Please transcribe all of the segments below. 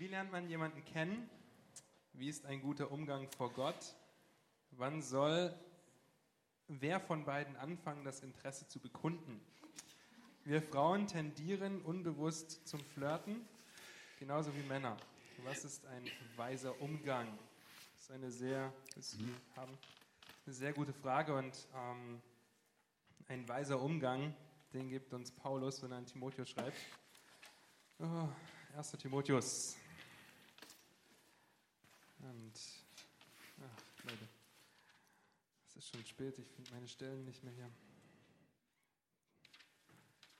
Wie lernt man jemanden kennen? Wie ist ein guter Umgang vor Gott? Wann soll wer von beiden anfangen, das Interesse zu bekunden? Wir Frauen tendieren unbewusst zum Flirten, genauso wie Männer. Was ist ein weiser Umgang? Das ist eine sehr, haben, eine sehr gute Frage und ähm, ein weiser Umgang, den gibt uns Paulus, wenn er an Timotheus schreibt. Oh, 1. Timotheus. Und, ach, Leute, es ist schon spät, ich finde meine Stellen nicht mehr hier.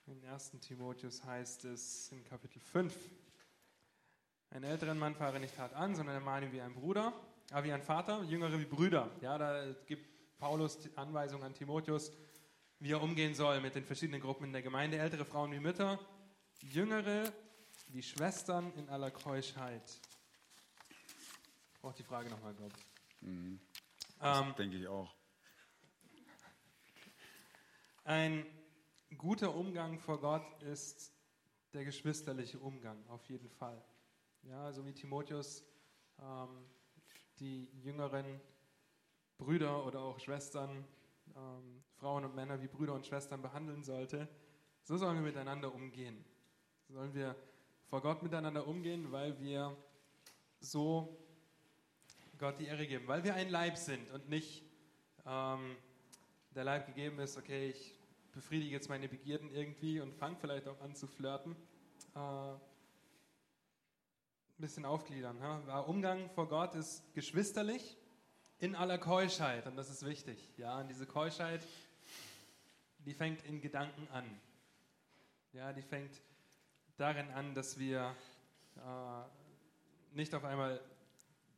In 1. Timotheus heißt es in Kapitel 5, einen älteren Mann fahre nicht hart an, sondern ermahne wie ein Bruder, aber wie ein Vater, jüngere wie Brüder. Ja, da gibt Paulus die Anweisung an Timotheus, wie er umgehen soll mit den verschiedenen Gruppen in der Gemeinde, ältere Frauen wie Mütter, jüngere wie Schwestern in aller Keuschheit. Braucht die Frage nochmal, glaube ich. Mhm. Das Ähm, denke ich auch. Ein guter Umgang vor Gott ist der geschwisterliche Umgang, auf jeden Fall. Ja, also wie Timotheus ähm, die jüngeren Brüder oder auch Schwestern, ähm, Frauen und Männer wie Brüder und Schwestern behandeln sollte, so sollen wir miteinander umgehen. So sollen wir vor Gott miteinander umgehen, weil wir so Gott die Ehre geben, weil wir ein Leib sind und nicht ähm, der Leib gegeben ist, okay, ich befriedige jetzt meine Begierden irgendwie und fange vielleicht auch an zu flirten. Äh, ein bisschen aufgliedern. Ja? Umgang vor Gott ist geschwisterlich in aller Keuschheit und das ist wichtig. Ja, und diese Keuschheit, die fängt in Gedanken an. Ja, die fängt darin an, dass wir äh, nicht auf einmal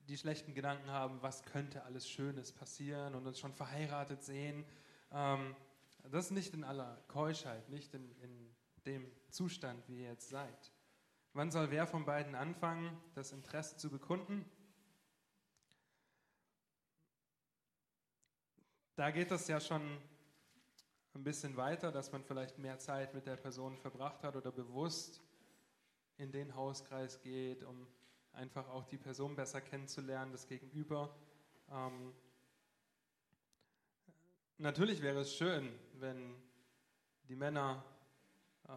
die schlechten Gedanken haben, was könnte alles Schönes passieren und uns schon verheiratet sehen. Ähm, das nicht in aller Keuschheit, nicht in, in dem Zustand, wie ihr jetzt seid. Wann soll wer von beiden anfangen, das Interesse zu bekunden? Da geht es ja schon ein bisschen weiter, dass man vielleicht mehr Zeit mit der Person verbracht hat oder bewusst in den Hauskreis geht, um einfach auch die Person besser kennenzulernen, das Gegenüber. Ähm, natürlich wäre es schön, wenn die Männer äh,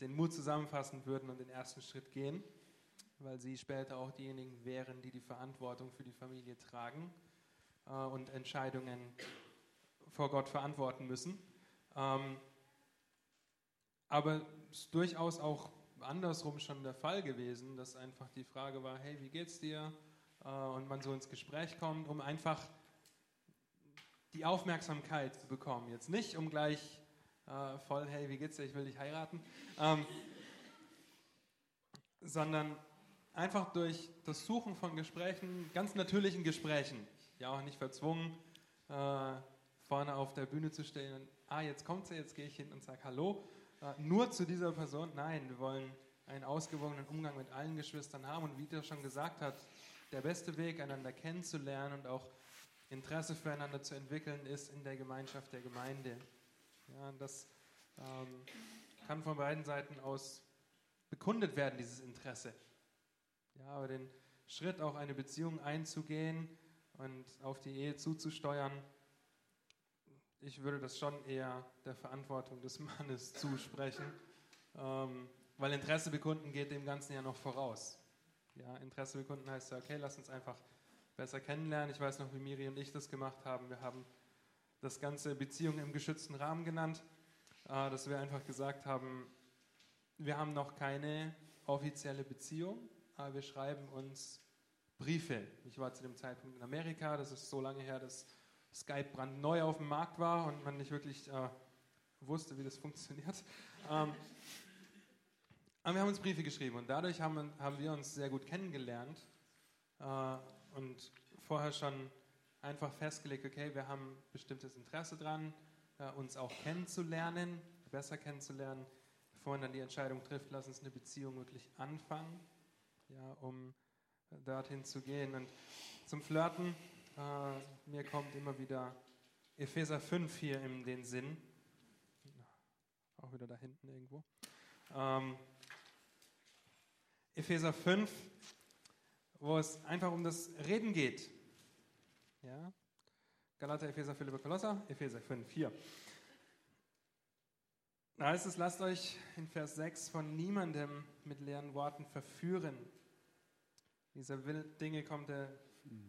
den Mut zusammenfassen würden und den ersten Schritt gehen, weil sie später auch diejenigen wären, die die Verantwortung für die Familie tragen äh, und Entscheidungen vor Gott verantworten müssen. Ähm, aber es ist durchaus auch andersrum schon der Fall gewesen, dass einfach die Frage war, hey, wie geht's dir? Äh, und man so ins Gespräch kommt, um einfach die Aufmerksamkeit zu bekommen. Jetzt nicht, um gleich äh, voll, hey, wie geht's dir? Ich will dich heiraten. Ähm, sondern einfach durch das Suchen von Gesprächen, ganz natürlichen Gesprächen, ja auch nicht verzwungen, äh, vorne auf der Bühne zu stehen und, ah, jetzt kommt sie, jetzt gehe ich hin und sage Hallo, nur zu dieser Person. Nein, wir wollen einen ausgewogenen Umgang mit allen Geschwistern haben und wie der schon gesagt hat, der beste Weg, einander kennenzulernen und auch Interesse füreinander zu entwickeln, ist in der Gemeinschaft der Gemeinde. Ja, das ähm, kann von beiden Seiten aus bekundet werden, dieses Interesse. Ja, aber den Schritt, auch eine Beziehung einzugehen und auf die Ehe zuzusteuern, ich würde das schon eher der Verantwortung des Mannes zusprechen, ähm, weil Interesse bekunden geht dem Ganzen ja noch voraus. Ja, Interesse bekunden heißt ja, okay, lass uns einfach besser kennenlernen. Ich weiß noch, wie Miri und ich das gemacht haben. Wir haben das Ganze Beziehung im geschützten Rahmen genannt, äh, dass wir einfach gesagt haben, wir haben noch keine offizielle Beziehung, aber wir schreiben uns Briefe. Ich war zu dem Zeitpunkt in Amerika, das ist so lange her, dass Skype brandneu auf dem Markt war und man nicht wirklich äh, wusste, wie das funktioniert. Ähm, aber wir haben uns Briefe geschrieben und dadurch haben, haben wir uns sehr gut kennengelernt äh, und vorher schon einfach festgelegt, okay, wir haben bestimmtes Interesse dran, äh, uns auch kennenzulernen, besser kennenzulernen, bevor man dann die Entscheidung trifft, lass uns eine Beziehung wirklich anfangen, ja, um dorthin zu gehen. Und zum Flirten, äh, mir kommt immer wieder Epheser 5 hier in den Sinn, auch wieder da hinten irgendwo. Ähm, Epheser 5, wo es einfach um das Reden geht. Ja? Galater, Epheser, Philipper, Kolosser, Epheser 5, 4. Da heißt es, lasst euch in Vers 6 von niemandem mit leeren Worten verführen. Dieser Dinge kommt der,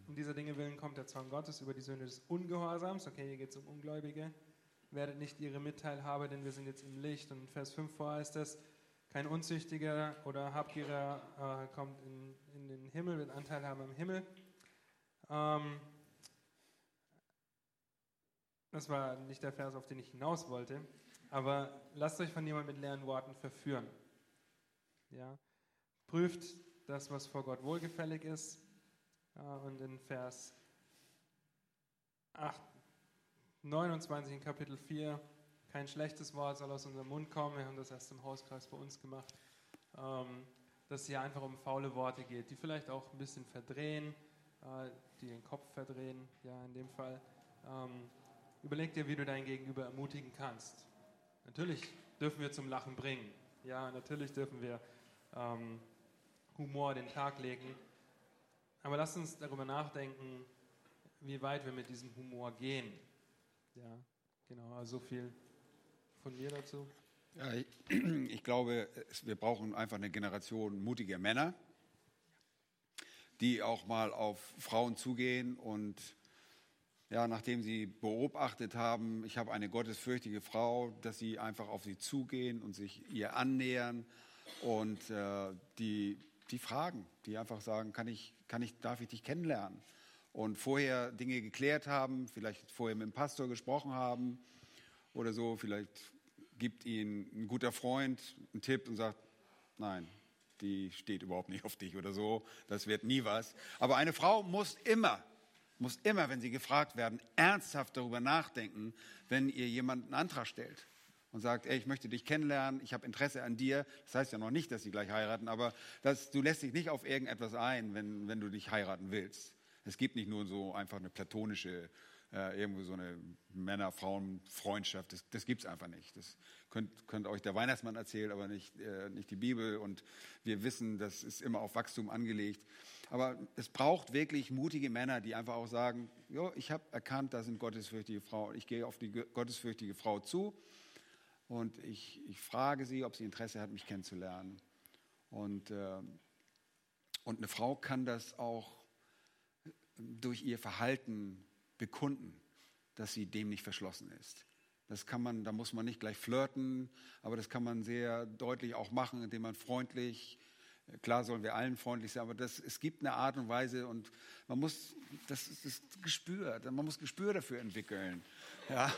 um dieser Dinge willen kommt der Zorn Gottes über die Söhne des Ungehorsams. Okay, hier geht es um Ungläubige. Werdet nicht ihre Mitteilhabe, denn wir sind jetzt im Licht. Und Vers 5 vor heißt es, kein Unzüchtiger oder Habgieriger äh, kommt in, in, den Himmel, wird Anteil haben am Himmel. Ähm, das war nicht der Vers, auf den ich hinaus wollte. Aber lasst euch von jemandem mit leeren Worten verführen. Ja? Prüft das, was vor Gott wohlgefällig ist. Und in Vers 8, 29 in Kapitel 4, kein schlechtes Wort soll aus unserem Mund kommen. Wir haben das erst im Hauskreis bei uns gemacht. Ähm, dass es hier einfach um faule Worte geht, die vielleicht auch ein bisschen verdrehen, äh, die den Kopf verdrehen, ja, in dem Fall. Ähm, überleg dir, wie du dein Gegenüber ermutigen kannst. Natürlich dürfen wir zum Lachen bringen. Ja, natürlich dürfen wir ähm, Humor den Tag legen. Aber lass uns darüber nachdenken, wie weit wir mit diesem Humor gehen. Ja, genau, also so viel von mir dazu. Ja, ich, ich glaube, wir brauchen einfach eine Generation mutiger Männer, die auch mal auf Frauen zugehen und ja, nachdem sie beobachtet haben, ich habe eine gottesfürchtige Frau, dass sie einfach auf sie zugehen und sich ihr annähern und äh, die, die fragen, die einfach sagen, kann ich, kann ich, darf ich dich kennenlernen? Und vorher Dinge geklärt haben, vielleicht vorher mit dem Pastor gesprochen haben oder so, vielleicht gibt ihnen ein guter Freund einen Tipp und sagt, nein, die steht überhaupt nicht auf dich oder so, das wird nie was. Aber eine Frau muss immer muss immer, wenn sie gefragt werden, ernsthaft darüber nachdenken, wenn ihr jemand einen Antrag stellt und sagt, ey, ich möchte dich kennenlernen, ich habe Interesse an dir. Das heißt ja noch nicht, dass sie gleich heiraten, aber das, du lässt dich nicht auf irgendetwas ein, wenn, wenn du dich heiraten willst. Es gibt nicht nur so einfach eine platonische, äh, irgendwo so eine Männer-Frauen-Freundschaft. Das, das gibt es einfach nicht. Das könnt, könnt euch der Weihnachtsmann erzählen, aber nicht, äh, nicht die Bibel. Und wir wissen, das ist immer auf Wachstum angelegt. Aber es braucht wirklich mutige Männer, die einfach auch sagen, jo, ich habe erkannt, das sind gottesfürchtige Frauen. Ich gehe auf die gottesfürchtige Frau zu und ich, ich frage sie, ob sie Interesse hat, mich kennenzulernen. Und, äh, und eine Frau kann das auch durch ihr Verhalten bekunden, dass sie dem nicht verschlossen ist. Das kann man, da muss man nicht gleich flirten, aber das kann man sehr deutlich auch machen, indem man freundlich Klar sollen wir allen freundlich sein, aber das, es gibt eine Art und Weise und man muss, das ist das Gespür, man muss Gespür dafür entwickeln. Ja.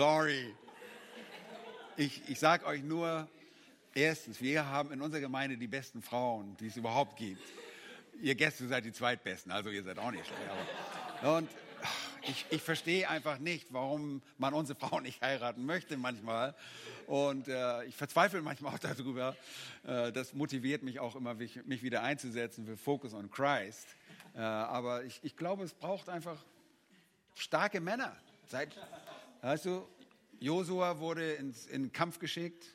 Sorry. Ich, ich sage euch nur, erstens, wir haben in unserer Gemeinde die besten Frauen, die es überhaupt gibt. Ihr Gäste seid die zweitbesten, also ihr seid auch nicht schlecht. Aber, und ich, ich verstehe einfach nicht, warum man unsere Frau nicht heiraten möchte manchmal. Und äh, ich verzweifle manchmal auch darüber. Äh, das motiviert mich auch immer, mich, mich wieder einzusetzen für Focus on Christ. Äh, aber ich, ich glaube, es braucht einfach starke Männer. Seit, weißt du, Josua wurde ins, in den Kampf geschickt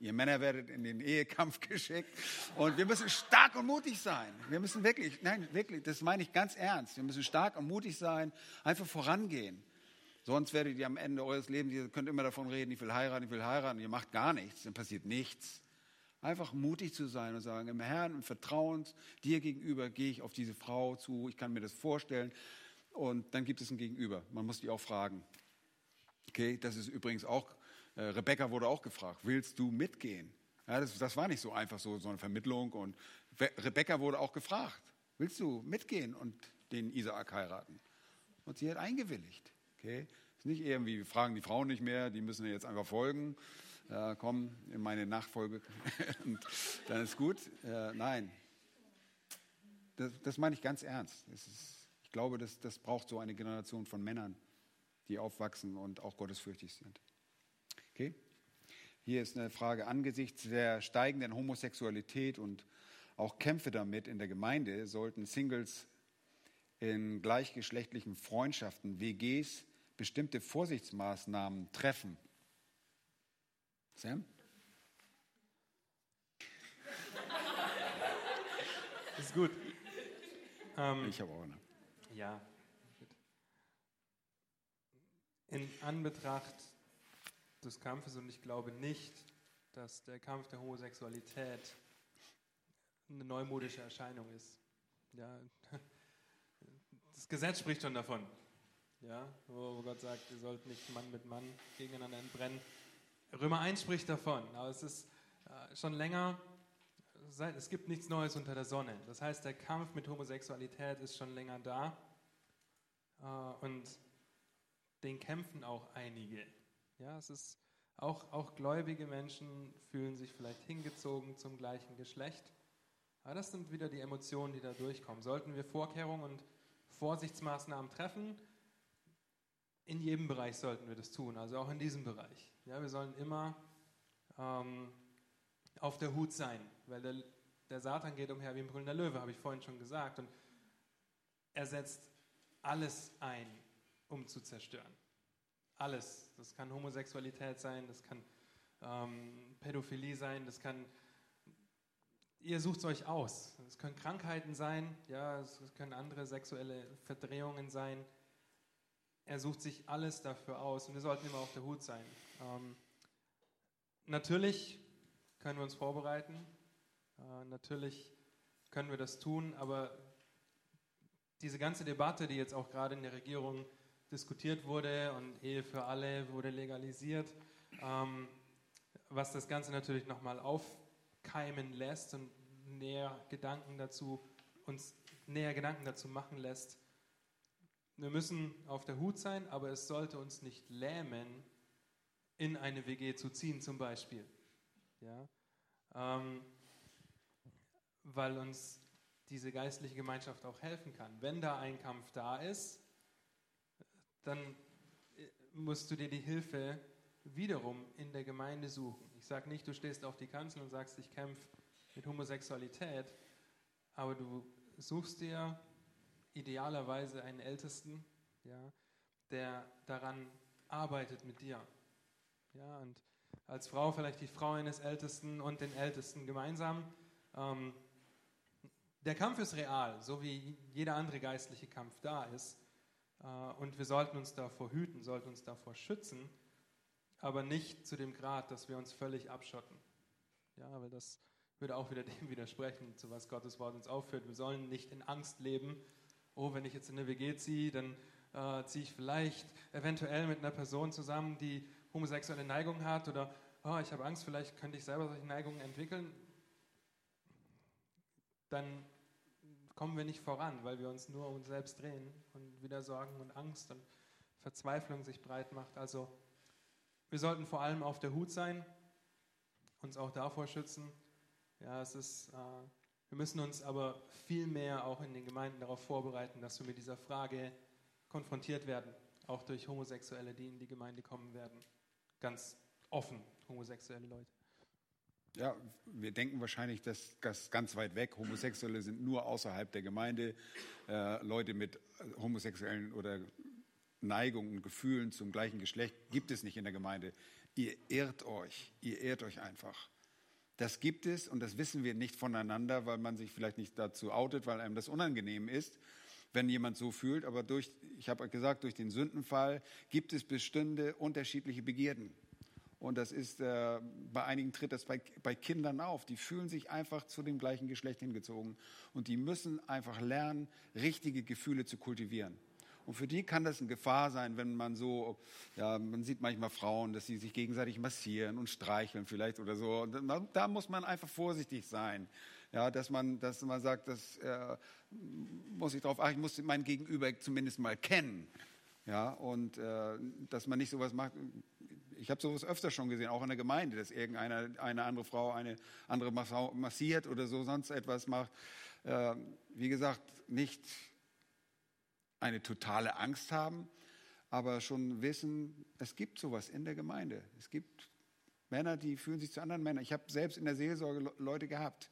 Ihr Männer werdet in den Ehekampf geschickt. Und wir müssen stark und mutig sein. Wir müssen wirklich, nein, wirklich, das meine ich ganz ernst. Wir müssen stark und mutig sein, einfach vorangehen. Sonst werdet ihr am Ende eures Lebens, ihr könnt immer davon reden, ich will heiraten, ich will heiraten, ihr macht gar nichts, dann passiert nichts. Einfach mutig zu sein und sagen, im Herrn und Vertrauen dir gegenüber gehe ich auf diese Frau zu, ich kann mir das vorstellen. Und dann gibt es ein Gegenüber. Man muss die auch fragen. Okay, das ist übrigens auch äh, Rebecca wurde auch gefragt, willst du mitgehen? Ja, das, das, war nicht so einfach so, so eine Vermittlung. Und Rebecca wurde auch gefragt, willst du mitgehen und den Isaak heiraten? Und sie hat eingewilligt. Okay? Ist nicht irgendwie, wir fragen die Frauen nicht mehr, die müssen jetzt einfach folgen. Äh, komm in meine Nachfolge und dann ist gut. Äh, nein, das, das, meine ich ganz ernst. Ist, ich glaube, das, das braucht so eine Generation von Männern, die aufwachsen und auch gottesfürchtig sind. Okay? Hier ist eine Frage angesichts der steigenden Homosexualität und auch Kämpfe damit in der Gemeinde sollten Singles in gleichgeschlechtlichen Freundschaften, WGs, bestimmte Vorsichtsmaßnahmen treffen. Sam? Das ist gut. Ähm, ich habe auch eine. Ja, in Anbetracht des Kampfes, und ich glaube nicht, dass der Kampf der Homosexualität eine neumodische Erscheinung ist. Ja, das Gesetz spricht schon davon, ja, wo Gott sagt, ihr sollt nicht Mann mit Mann gegeneinander entbrennen. Römer 1 spricht davon, aber es ist äh, schon länger, es gibt nichts Neues unter der Sonne. Das heißt, der Kampf mit Homosexualität ist schon länger da äh, und den kämpfen auch einige. Ja, es ist auch, auch gläubige Menschen fühlen sich vielleicht hingezogen zum gleichen Geschlecht. Aber das sind wieder die Emotionen, die da durchkommen. Sollten wir Vorkehrungen und Vorsichtsmaßnahmen treffen, in jedem Bereich sollten wir das tun, also auch in diesem Bereich. Ja, wir sollen immer ähm, auf der Hut sein, weil der, der Satan geht umher wie ein brüllender Löwe, habe ich vorhin schon gesagt. Und er setzt alles ein, um zu zerstören. Alles. Das kann Homosexualität sein, das kann ähm, Pädophilie sein, das kann ihr sucht es euch aus. Es können Krankheiten sein, ja, es können andere sexuelle Verdrehungen sein. Er sucht sich alles dafür aus und wir sollten immer auf der Hut sein. Ähm, natürlich können wir uns vorbereiten, äh, natürlich können wir das tun, aber diese ganze Debatte, die jetzt auch gerade in der Regierung diskutiert wurde und Ehe für alle wurde legalisiert, ähm, was das Ganze natürlich nochmal auf keimen lässt und näher Gedanken dazu, uns näher Gedanken dazu machen lässt. Wir müssen auf der Hut sein, aber es sollte uns nicht lähmen, in eine WG zu ziehen zum Beispiel. Ja? Ähm, weil uns diese geistliche Gemeinschaft auch helfen kann. Wenn da ein Kampf da ist, dann äh, musst du dir die Hilfe wiederum in der Gemeinde suchen. Ich sage nicht, du stehst auf die Kanzel und sagst, ich kämpfe mit Homosexualität, aber du suchst dir idealerweise einen Ältesten, ja, der daran arbeitet mit dir. Ja, und als Frau vielleicht die Frau eines Ältesten und den Ältesten gemeinsam. Ähm, der Kampf ist real, so wie jeder andere geistliche Kampf da ist. Äh, und wir sollten uns davor hüten, sollten uns davor schützen, aber nicht zu dem Grad, dass wir uns völlig abschotten. Ja, weil das würde auch wieder dem widersprechen, zu was Gottes Wort uns aufführt. Wir sollen nicht in Angst leben. Oh, wenn ich jetzt in eine WG ziehe, dann äh, ziehe ich vielleicht eventuell mit einer Person zusammen, die homosexuelle Neigung hat oder oh, ich habe Angst, vielleicht könnte ich selber solche Neigungen entwickeln. Dann kommen wir nicht voran, weil wir uns nur um uns selbst drehen und wieder Sorgen und Angst und Verzweiflung sich breit macht. Also wir sollten vor allem auf der Hut sein, uns auch davor schützen, ja, es ist, äh, wir müssen uns aber viel mehr auch in den Gemeinden darauf vorbereiten, dass wir mit dieser Frage konfrontiert werden, auch durch Homosexuelle, die in die Gemeinde kommen werden. Ganz offen, homosexuelle Leute. Ja, wir denken wahrscheinlich, dass das ganz weit weg. Homosexuelle sind nur außerhalb der Gemeinde. Äh, Leute mit homosexuellen oder Neigungen und Gefühlen zum gleichen Geschlecht gibt es nicht in der Gemeinde. Ihr ehrt euch, ihr ehrt euch einfach. Das gibt es und das wissen wir nicht voneinander, weil man sich vielleicht nicht dazu outet, weil einem das unangenehm ist, wenn jemand so fühlt. Aber durch, ich habe gesagt, durch den Sündenfall gibt es bestimmte unterschiedliche Begierden. Und das ist, äh, bei einigen tritt das bei, bei Kindern auf. Die fühlen sich einfach zu dem gleichen Geschlecht hingezogen. Und die müssen einfach lernen, richtige Gefühle zu kultivieren. Und für die kann das eine Gefahr sein, wenn man so, ja, man sieht manchmal Frauen, dass sie sich gegenseitig massieren und streicheln vielleicht oder so. Da, da muss man einfach vorsichtig sein. Ja, dass man, dass man sagt, das äh, muss ich darauf achten, ich muss mein Gegenüber zumindest mal kennen. Ja, und äh, dass man nicht sowas macht. Ich habe sowas öfter schon gesehen, auch in der Gemeinde, dass irgendeine eine andere Frau eine andere massiert oder so sonst etwas macht. Äh, wie gesagt, nicht eine totale Angst haben, aber schon wissen, es gibt sowas in der Gemeinde. Es gibt Männer, die fühlen sich zu anderen Männern. Ich habe selbst in der Seelsorge Leute gehabt,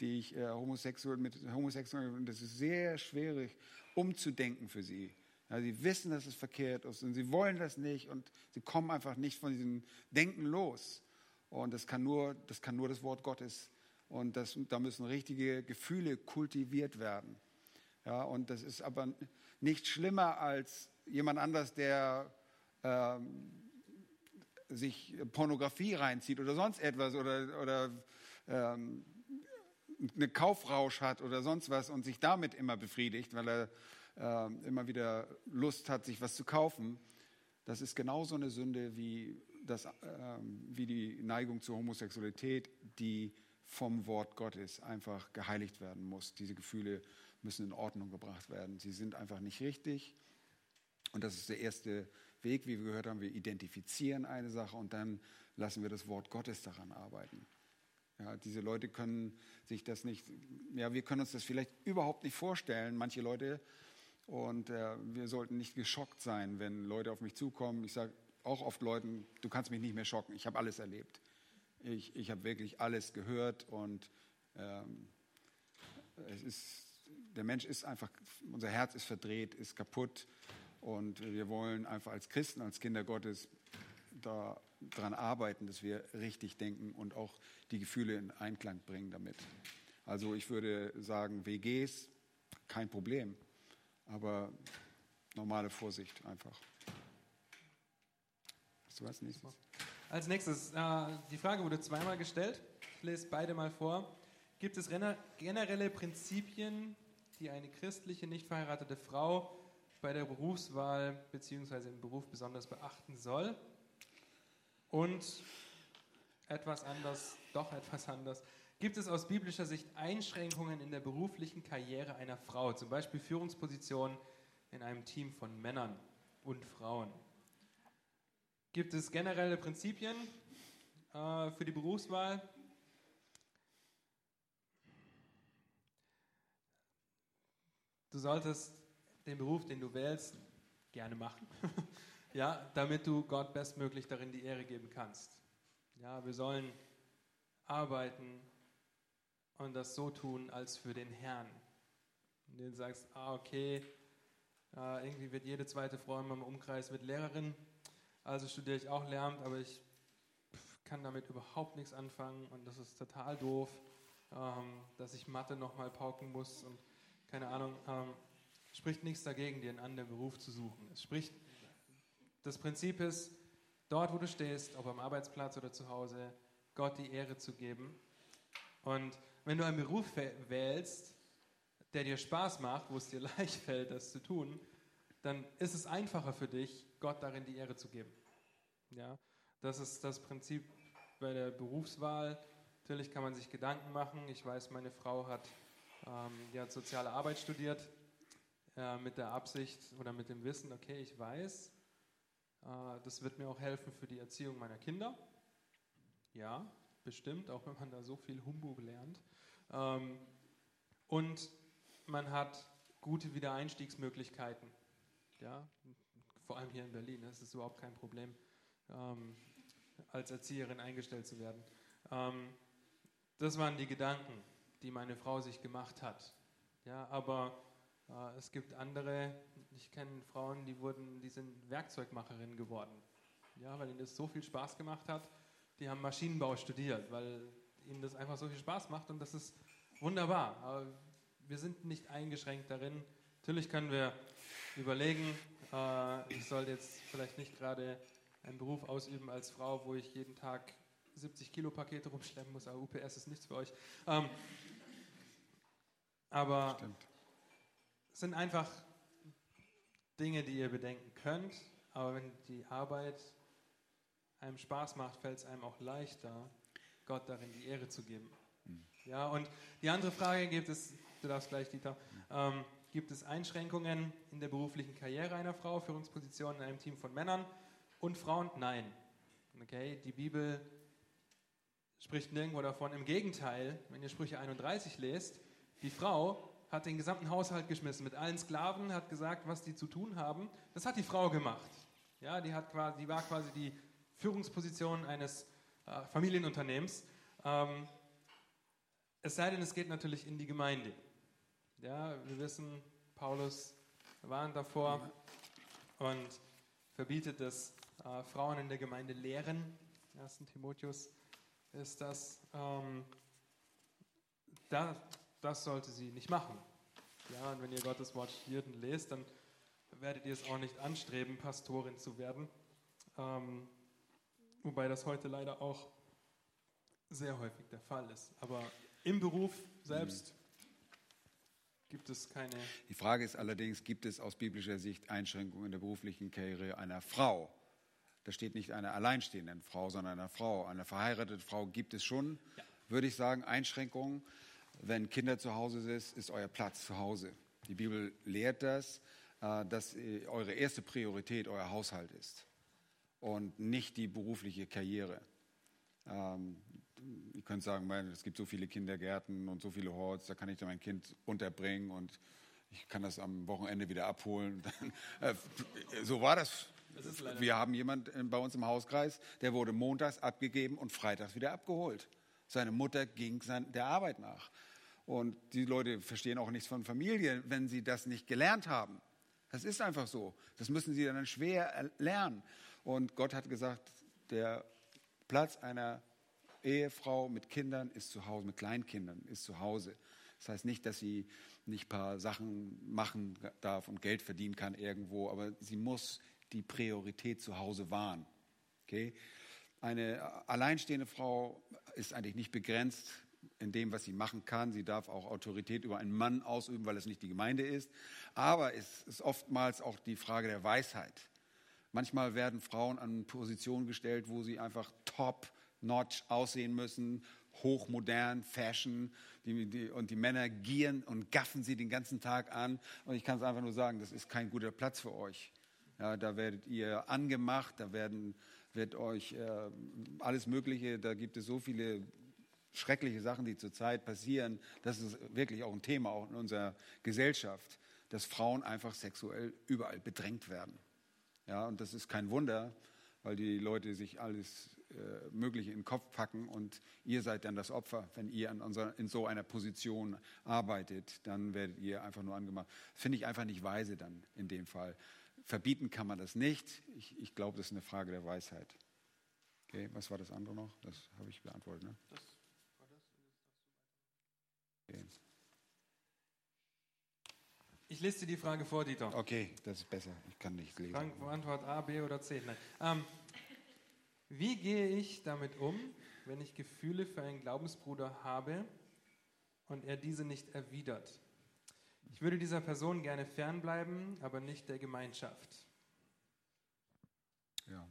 die ich äh, homosexuell mit homosexuell und das ist sehr schwierig umzudenken für sie. Ja, sie wissen, dass es verkehrt ist und sie wollen das nicht und sie kommen einfach nicht von diesem Denken los. Und das kann nur das, kann nur das Wort Gottes Und das, da müssen richtige Gefühle kultiviert werden. Ja, und das ist aber nicht schlimmer als jemand anders, der ähm, sich Pornografie reinzieht oder sonst etwas oder, oder ähm, eine Kaufrausch hat oder sonst was und sich damit immer befriedigt, weil er äh, immer wieder Lust hat, sich was zu kaufen. Das ist genauso eine Sünde wie, das, äh, wie die Neigung zur Homosexualität, die vom Wort Gottes einfach geheiligt werden muss. Diese Gefühle müssen in Ordnung gebracht werden. Sie sind einfach nicht richtig. Und das ist der erste Weg, wie wir gehört haben. Wir identifizieren eine Sache und dann lassen wir das Wort Gottes daran arbeiten. Ja, diese Leute können sich das nicht, ja, wir können uns das vielleicht überhaupt nicht vorstellen, manche Leute. Und äh, wir sollten nicht geschockt sein, wenn Leute auf mich zukommen. Ich sage auch oft Leuten, du kannst mich nicht mehr schocken, ich habe alles erlebt. Ich, ich habe wirklich alles gehört und ähm, es ist, der Mensch ist einfach, unser Herz ist verdreht, ist kaputt und wir wollen einfach als Christen, als Kinder Gottes daran arbeiten, dass wir richtig denken und auch die Gefühle in Einklang bringen damit. Also ich würde sagen, WGs, kein Problem, aber normale Vorsicht einfach. Hast du was nächstes? Als nächstes, äh, die Frage wurde zweimal gestellt. Ich lese beide mal vor. Gibt es generelle Prinzipien, die eine christliche, nicht verheiratete Frau bei der Berufswahl bzw. im Beruf besonders beachten soll? Und etwas anders, doch etwas anders. Gibt es aus biblischer Sicht Einschränkungen in der beruflichen Karriere einer Frau, zum Beispiel Führungspositionen in einem Team von Männern und Frauen? Gibt es generelle Prinzipien äh, für die Berufswahl? Du solltest den Beruf, den du wählst, gerne machen. ja, damit du Gott bestmöglich darin die Ehre geben kannst. Ja, wir sollen arbeiten und das so tun als für den Herrn. Und du sagst, ah, okay, irgendwie wird jede zweite Frau in meinem Umkreis mit Lehrerin also studiere ich auch Lehramt, aber ich kann damit überhaupt nichts anfangen und das ist total doof, ähm, dass ich Mathe nochmal pauken muss und keine Ahnung. Ähm, spricht nichts dagegen, dir einen anderen Beruf zu suchen. Es spricht, das Prinzip ist, dort, wo du stehst, ob am Arbeitsplatz oder zu Hause, Gott die Ehre zu geben. Und wenn du einen Beruf wählst, der dir Spaß macht, wo es dir leicht fällt, das zu tun, dann ist es einfacher für dich, Gott darin die Ehre zu geben. Ja, das ist das Prinzip bei der Berufswahl. Natürlich kann man sich Gedanken machen. Ich weiß, meine Frau hat, ähm, die hat soziale Arbeit studiert äh, mit der Absicht oder mit dem Wissen, okay, ich weiß, äh, das wird mir auch helfen für die Erziehung meiner Kinder. Ja, bestimmt, auch wenn man da so viel Humbug lernt. Ähm, und man hat gute Wiedereinstiegsmöglichkeiten. Ja, vor allem hier in Berlin. Es ist überhaupt kein Problem, ähm, als Erzieherin eingestellt zu werden. Ähm, das waren die Gedanken, die meine Frau sich gemacht hat. Ja, aber äh, es gibt andere, ich kenne Frauen, die wurden, die sind Werkzeugmacherinnen geworden. Ja, weil ihnen das so viel Spaß gemacht hat. Die haben Maschinenbau studiert, weil ihnen das einfach so viel Spaß macht und das ist wunderbar. Aber wir sind nicht eingeschränkt darin. Natürlich können wir überlegen, äh, ich sollte jetzt vielleicht nicht gerade einen Beruf ausüben als Frau, wo ich jeden Tag 70 Kilo Pakete rumschleppen muss, aber UPS ist nichts für euch. Ähm, aber es sind einfach Dinge, die ihr bedenken könnt, aber wenn die Arbeit einem Spaß macht, fällt es einem auch leichter, Gott darin die Ehre zu geben. Mhm. Ja, und die andere Frage gibt es, du darfst gleich, Dieter, ähm, Gibt es Einschränkungen in der beruflichen Karriere einer Frau, Führungspositionen in einem Team von Männern und Frauen? Nein. Okay, die Bibel spricht nirgendwo davon. Im Gegenteil, wenn ihr Sprüche 31 lest, die Frau hat den gesamten Haushalt geschmissen mit allen Sklaven, hat gesagt, was die zu tun haben. Das hat die Frau gemacht. Ja, die, hat quasi, die war quasi die Führungsposition eines äh, Familienunternehmens. Ähm, es sei denn, es geht natürlich in die Gemeinde. Ja, wir wissen, Paulus warnt davor und verbietet es, äh, Frauen in der Gemeinde lehren. 1. Timotheus ist das. Ähm, da, das sollte sie nicht machen. Ja, und wenn ihr Gottes Wort studiert lest, dann werdet ihr es auch nicht anstreben, Pastorin zu werden. Ähm, wobei das heute leider auch sehr häufig der Fall ist. Aber im Beruf selbst gibt es keine. Die Frage ist allerdings, gibt es aus biblischer Sicht Einschränkungen in der beruflichen Karriere einer Frau? Da steht nicht einer alleinstehenden Frau, sondern einer Frau. Eine verheiratete Frau gibt es schon, ja. würde ich sagen, Einschränkungen. Wenn Kinder zu Hause sind, ist euer Platz zu Hause. Die Bibel lehrt das, äh, dass äh, eure erste Priorität euer Haushalt ist und nicht die berufliche Karriere. Ähm, ihr könnt sagen, es gibt so viele Kindergärten und so viele Horts, da kann ich dann mein Kind unterbringen und ich kann das am Wochenende wieder abholen. Äh, so war das. das Wir haben jemanden bei uns im Hauskreis, der wurde montags abgegeben und freitags wieder abgeholt. Seine Mutter ging der Arbeit nach. Und die Leute verstehen auch nichts von Familie, wenn sie das nicht gelernt haben. Das ist einfach so. Das müssen sie dann schwer lernen. Und Gott hat gesagt, der Platz einer Ehefrau mit Kindern ist zu Hause, mit Kleinkindern ist zu Hause. Das heißt nicht, dass sie nicht ein paar Sachen machen darf und Geld verdienen kann irgendwo, aber sie muss die Priorität zu Hause wahren. Okay? Eine alleinstehende Frau ist eigentlich nicht begrenzt in dem, was sie machen kann. Sie darf auch Autorität über einen Mann ausüben, weil es nicht die Gemeinde ist. Aber es ist oftmals auch die Frage der Weisheit. Manchmal werden Frauen an Positionen gestellt, wo sie einfach top notch aussehen müssen, hochmodern, Fashion. Die, die, und die Männer gieren und gaffen sie den ganzen Tag an. Und ich kann es einfach nur sagen, das ist kein guter Platz für euch. Ja, da werdet ihr angemacht, da werden, wird euch äh, alles Mögliche, da gibt es so viele schreckliche Sachen, die zurzeit passieren. Das ist wirklich auch ein Thema auch in unserer Gesellschaft, dass Frauen einfach sexuell überall bedrängt werden. Ja, und das ist kein Wunder, weil die Leute sich alles äh, Mögliche in den Kopf packen und ihr seid dann das Opfer. Wenn ihr unser, in so einer Position arbeitet, dann werdet ihr einfach nur angemacht. Finde ich einfach nicht weise dann in dem Fall. Verbieten kann man das nicht. Ich, ich glaube, das ist eine Frage der Weisheit. Okay, was war das andere noch? Das habe ich beantwortet. Ne? Das war das. Okay. Ich lese die Frage vor, Dieter. Okay, das ist besser. Ich kann nicht lesen. Antwort A, B oder C. Nein. Ähm, wie gehe ich damit um, wenn ich Gefühle für einen Glaubensbruder habe und er diese nicht erwidert? Ich würde dieser Person gerne fernbleiben, aber nicht der Gemeinschaft. Ja.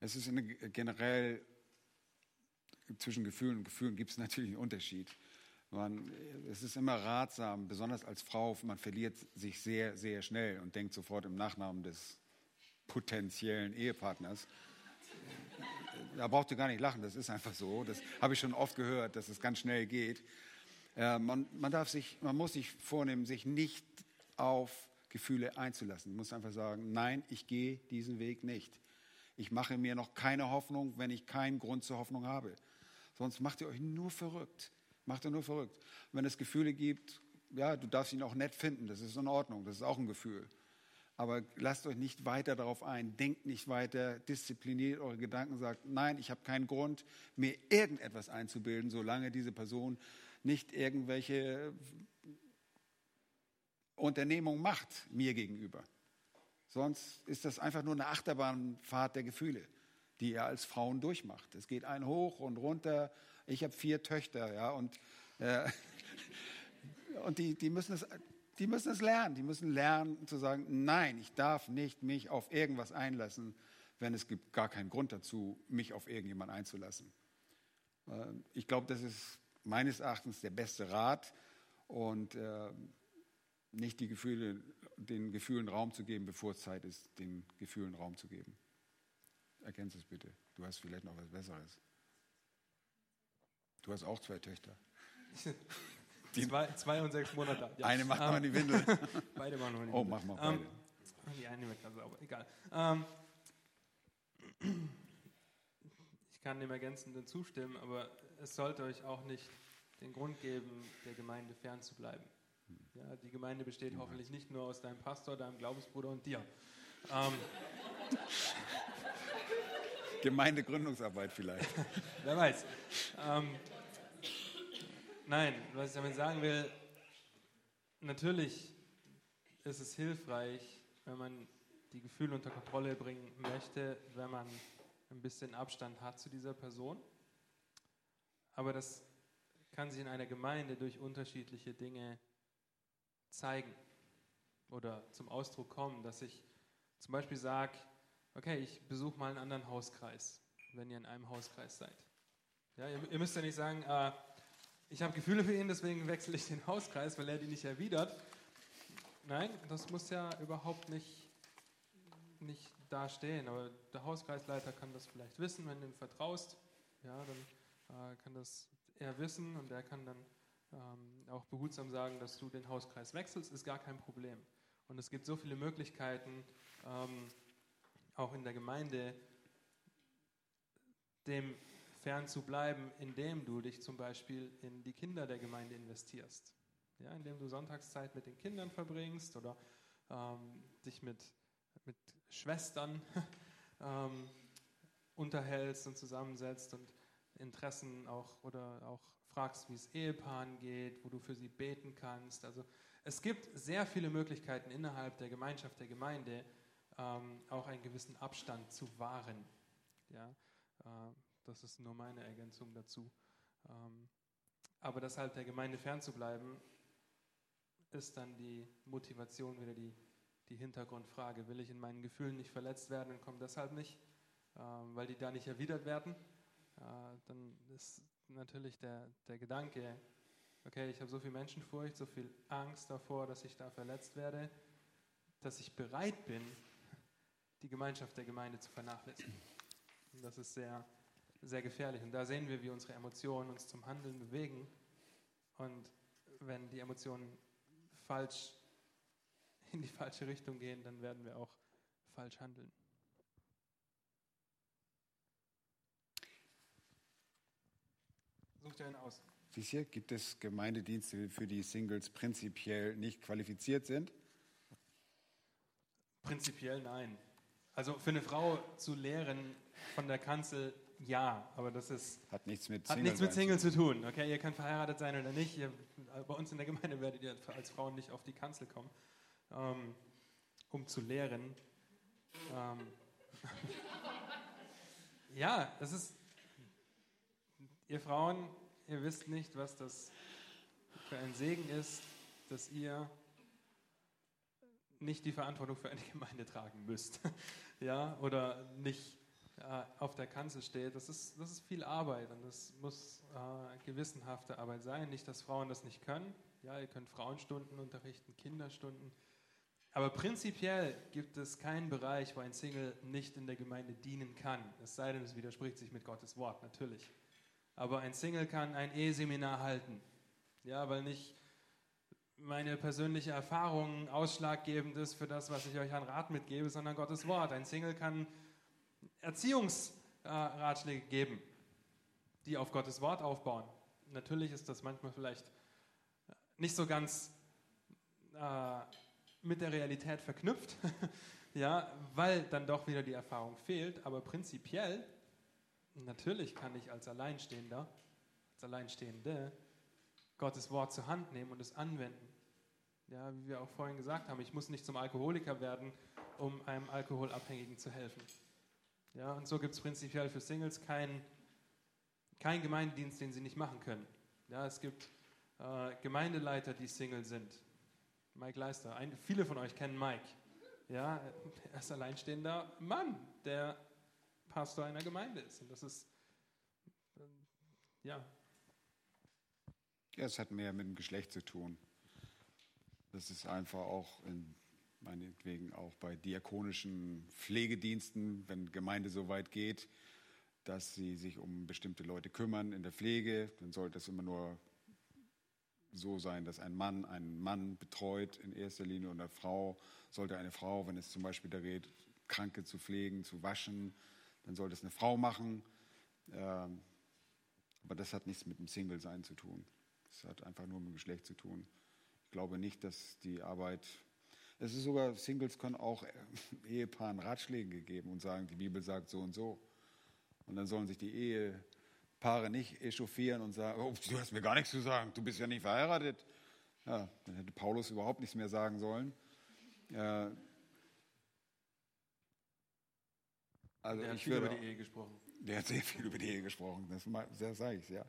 Es ist generell zwischen Gefühlen und Gefühlen gibt es natürlich einen Unterschied. Man, es ist immer ratsam, besonders als Frau, man verliert sich sehr, sehr schnell und denkt sofort im Nachnamen des potenziellen Ehepartners da braucht ihr gar nicht lachen, das ist einfach so. Das habe ich schon oft gehört, dass es ganz schnell geht. Äh, man, man, darf sich, man muss sich vornehmen, sich nicht auf Gefühle einzulassen. Man muss einfach sagen, nein, ich gehe diesen Weg nicht. Ich mache mir noch keine Hoffnung, wenn ich keinen Grund zur Hoffnung habe. Sonst macht ihr euch nur verrückt. Macht ihr nur verrückt. wenn es Gefühle gibt, ja, du darfst ihn auch nett finden, das ist in Ordnung, das ist auch ein Gefühl. Aber lasst euch nicht weiter darauf ein, denkt nicht weiter, diszipliniert eure Gedanken, sagt, nein, ich habe keinen Grund, mir irgendetwas einzubilden, solange diese Person nicht irgendwelche Unternehmung macht mir gegenüber. Sonst ist das einfach nur eine Achterbahnfahrt der Gefühle, die ihr als Frauen durchmacht. Es geht ein hoch und runter. Ich habe vier Töchter, ja, und, äh, und die, die müssen es die müssen es lernen. Die müssen lernen zu sagen, nein, ich darf nicht mich auf irgendwas einlassen, wenn es gibt gar keinen Grund dazu, mich auf irgendjemand einzulassen. Äh, ich glaube, das ist meines Erachtens der beste Rat und äh, nicht die Gefühle, den Gefühlen Raum zu geben, bevor es Zeit ist, den Gefühlen Raum zu geben. Erkennst es bitte. Du hast vielleicht noch was Besseres. Du hast auch zwei Töchter. Zwei, zwei, und sechs Monate. Ja. Eine macht noch in die Windel. beide machen noch in die Windel. Oh, mach mal beide. Um, ähm, die eine wird ganz sauber, egal. Ähm, ich kann dem Ergänzenden zustimmen, aber es sollte euch auch nicht den Grund geben, der Gemeinde fernzubleiben. Ja, die Gemeinde besteht ja. hoffentlich nicht nur aus deinem Pastor, deinem Glaubensbruder und dir. Ähm, Gemeindegründungsarbeit vielleicht. Wer weiß. Um, Nein, was ich damit sagen will, natürlich ist es hilfreich, wenn man die Gefühle unter Kontrolle bringen möchte, wenn man ein bisschen Abstand hat zu dieser Person. Aber das kann sich in einer Gemeinde durch unterschiedliche Dinge zeigen oder zum Ausdruck kommen, dass ich zum Beispiel sage, okay, ich besuche mal einen anderen Hauskreis, wenn ihr in einem Hauskreis seid. Ja, ihr, ihr müsst ja nicht sagen, äh, ich habe Gefühle für ihn, deswegen wechsle ich den Hauskreis, weil er die nicht erwidert. Nein, das muss ja überhaupt nicht, nicht da stehen. Aber der Hauskreisleiter kann das vielleicht wissen, wenn du ihm vertraust. Ja, dann äh, kann das er wissen und er kann dann ähm, auch behutsam sagen, dass du den Hauskreis wechselst, ist gar kein Problem. Und es gibt so viele Möglichkeiten, ähm, auch in der Gemeinde, dem fern zu bleiben, indem du dich zum Beispiel in die Kinder der Gemeinde investierst. Ja, indem du Sonntagszeit mit den Kindern verbringst oder ähm, dich mit, mit Schwestern ähm, unterhältst und zusammensetzt und Interessen auch oder auch fragst, wie es Ehepaaren geht, wo du für sie beten kannst. Also es gibt sehr viele Möglichkeiten innerhalb der Gemeinschaft der Gemeinde ähm, auch einen gewissen Abstand zu wahren. Ja, äh, das ist nur meine Ergänzung dazu. Ähm, aber deshalb der Gemeinde fernzubleiben, ist dann die Motivation wieder die, die Hintergrundfrage. Will ich in meinen Gefühlen nicht verletzt werden und komme deshalb nicht, ähm, weil die da nicht erwidert werden? Äh, dann ist natürlich der, der Gedanke, okay, ich habe so viel Menschenfurcht, so viel Angst davor, dass ich da verletzt werde, dass ich bereit bin, die Gemeinschaft der Gemeinde zu vernachlässigen. Und das ist sehr, sehr gefährlich. Und da sehen wir, wie unsere Emotionen uns zum Handeln bewegen. Und wenn die Emotionen falsch in die falsche Richtung gehen, dann werden wir auch falsch handeln. Such dir einen aus. Sicher, gibt es Gemeindedienste, für die Singles prinzipiell nicht qualifiziert sind? Prinzipiell nein. Also für eine Frau zu lehren von der Kanzel, ja, aber das ist hat nichts mit Single, hat nichts mit Single zu tun. Okay, ihr könnt verheiratet sein oder nicht. Ihr, bei uns in der Gemeinde werdet ihr als Frauen nicht auf die Kanzel kommen, ähm, um zu lehren. Ähm, ja, das ist Ihr Frauen, ihr wisst nicht, was das für ein Segen ist, dass ihr nicht die Verantwortung für eine Gemeinde tragen müsst. ja, oder nicht äh, auf der Kanzel steht. Das ist, das ist viel Arbeit und das muss äh, gewissenhafte Arbeit sein. Nicht, dass Frauen das nicht können. Ja, ihr könnt Frauenstunden unterrichten, Kinderstunden. Aber prinzipiell gibt es keinen Bereich, wo ein Single nicht in der Gemeinde dienen kann. Es sei denn, es widerspricht sich mit Gottes Wort, natürlich. Aber ein Single kann ein Eheseminar halten. Ja, weil nicht meine persönliche Erfahrung ausschlaggebend ist für das, was ich euch an Rat mitgebe, sondern Gottes Wort. Ein Single kann Erziehungsratschläge geben, die auf Gottes Wort aufbauen. Natürlich ist das manchmal vielleicht nicht so ganz äh, mit der Realität verknüpft, ja, weil dann doch wieder die Erfahrung fehlt, aber prinzipiell Natürlich kann ich als Alleinstehender, als Alleinstehende Gottes Wort zur Hand nehmen und es anwenden. Ja, wie wir auch vorhin gesagt haben, ich muss nicht zum Alkoholiker werden, um einem Alkoholabhängigen zu helfen. Ja, und so gibt es prinzipiell für Singles keinen kein Gemeindedienst, den sie nicht machen können. Ja, es gibt äh, Gemeindeleiter, die Single sind. Mike Leister, ein, viele von euch kennen Mike. Ja, er ist alleinstehender Mann, der Pastor einer Gemeinde ist. Und das ist, ähm, ja. Ja, es hat mehr mit dem Geschlecht zu tun. Das ist einfach auch in, meinetwegen auch bei diakonischen Pflegediensten, wenn Gemeinde so weit geht, dass sie sich um bestimmte Leute kümmern in der Pflege, dann sollte es immer nur so sein, dass ein Mann einen Mann betreut in erster Linie und eine Frau sollte eine Frau, wenn es zum Beispiel da geht, Kranke zu pflegen, zu waschen, dann sollte es eine Frau machen. Ähm, aber das hat nichts mit dem Single-Sein zu tun. Das hat einfach nur mit dem Geschlecht zu tun. Ich glaube nicht, dass die Arbeit. Es ist sogar, Singles können auch äh, Ehepaaren Ratschläge geben und sagen, die Bibel sagt so und so. Und dann sollen sich die Paare nicht echauffieren und sagen, oh, du hast mir gar nichts zu sagen, du bist ja nicht verheiratet. Ja, dann hätte Paulus überhaupt nichts mehr sagen sollen. Äh, also der ich hat viel würde, über die Ehe gesprochen. Der hat sehr viel über die Ehe gesprochen, das, das sage ich, ja.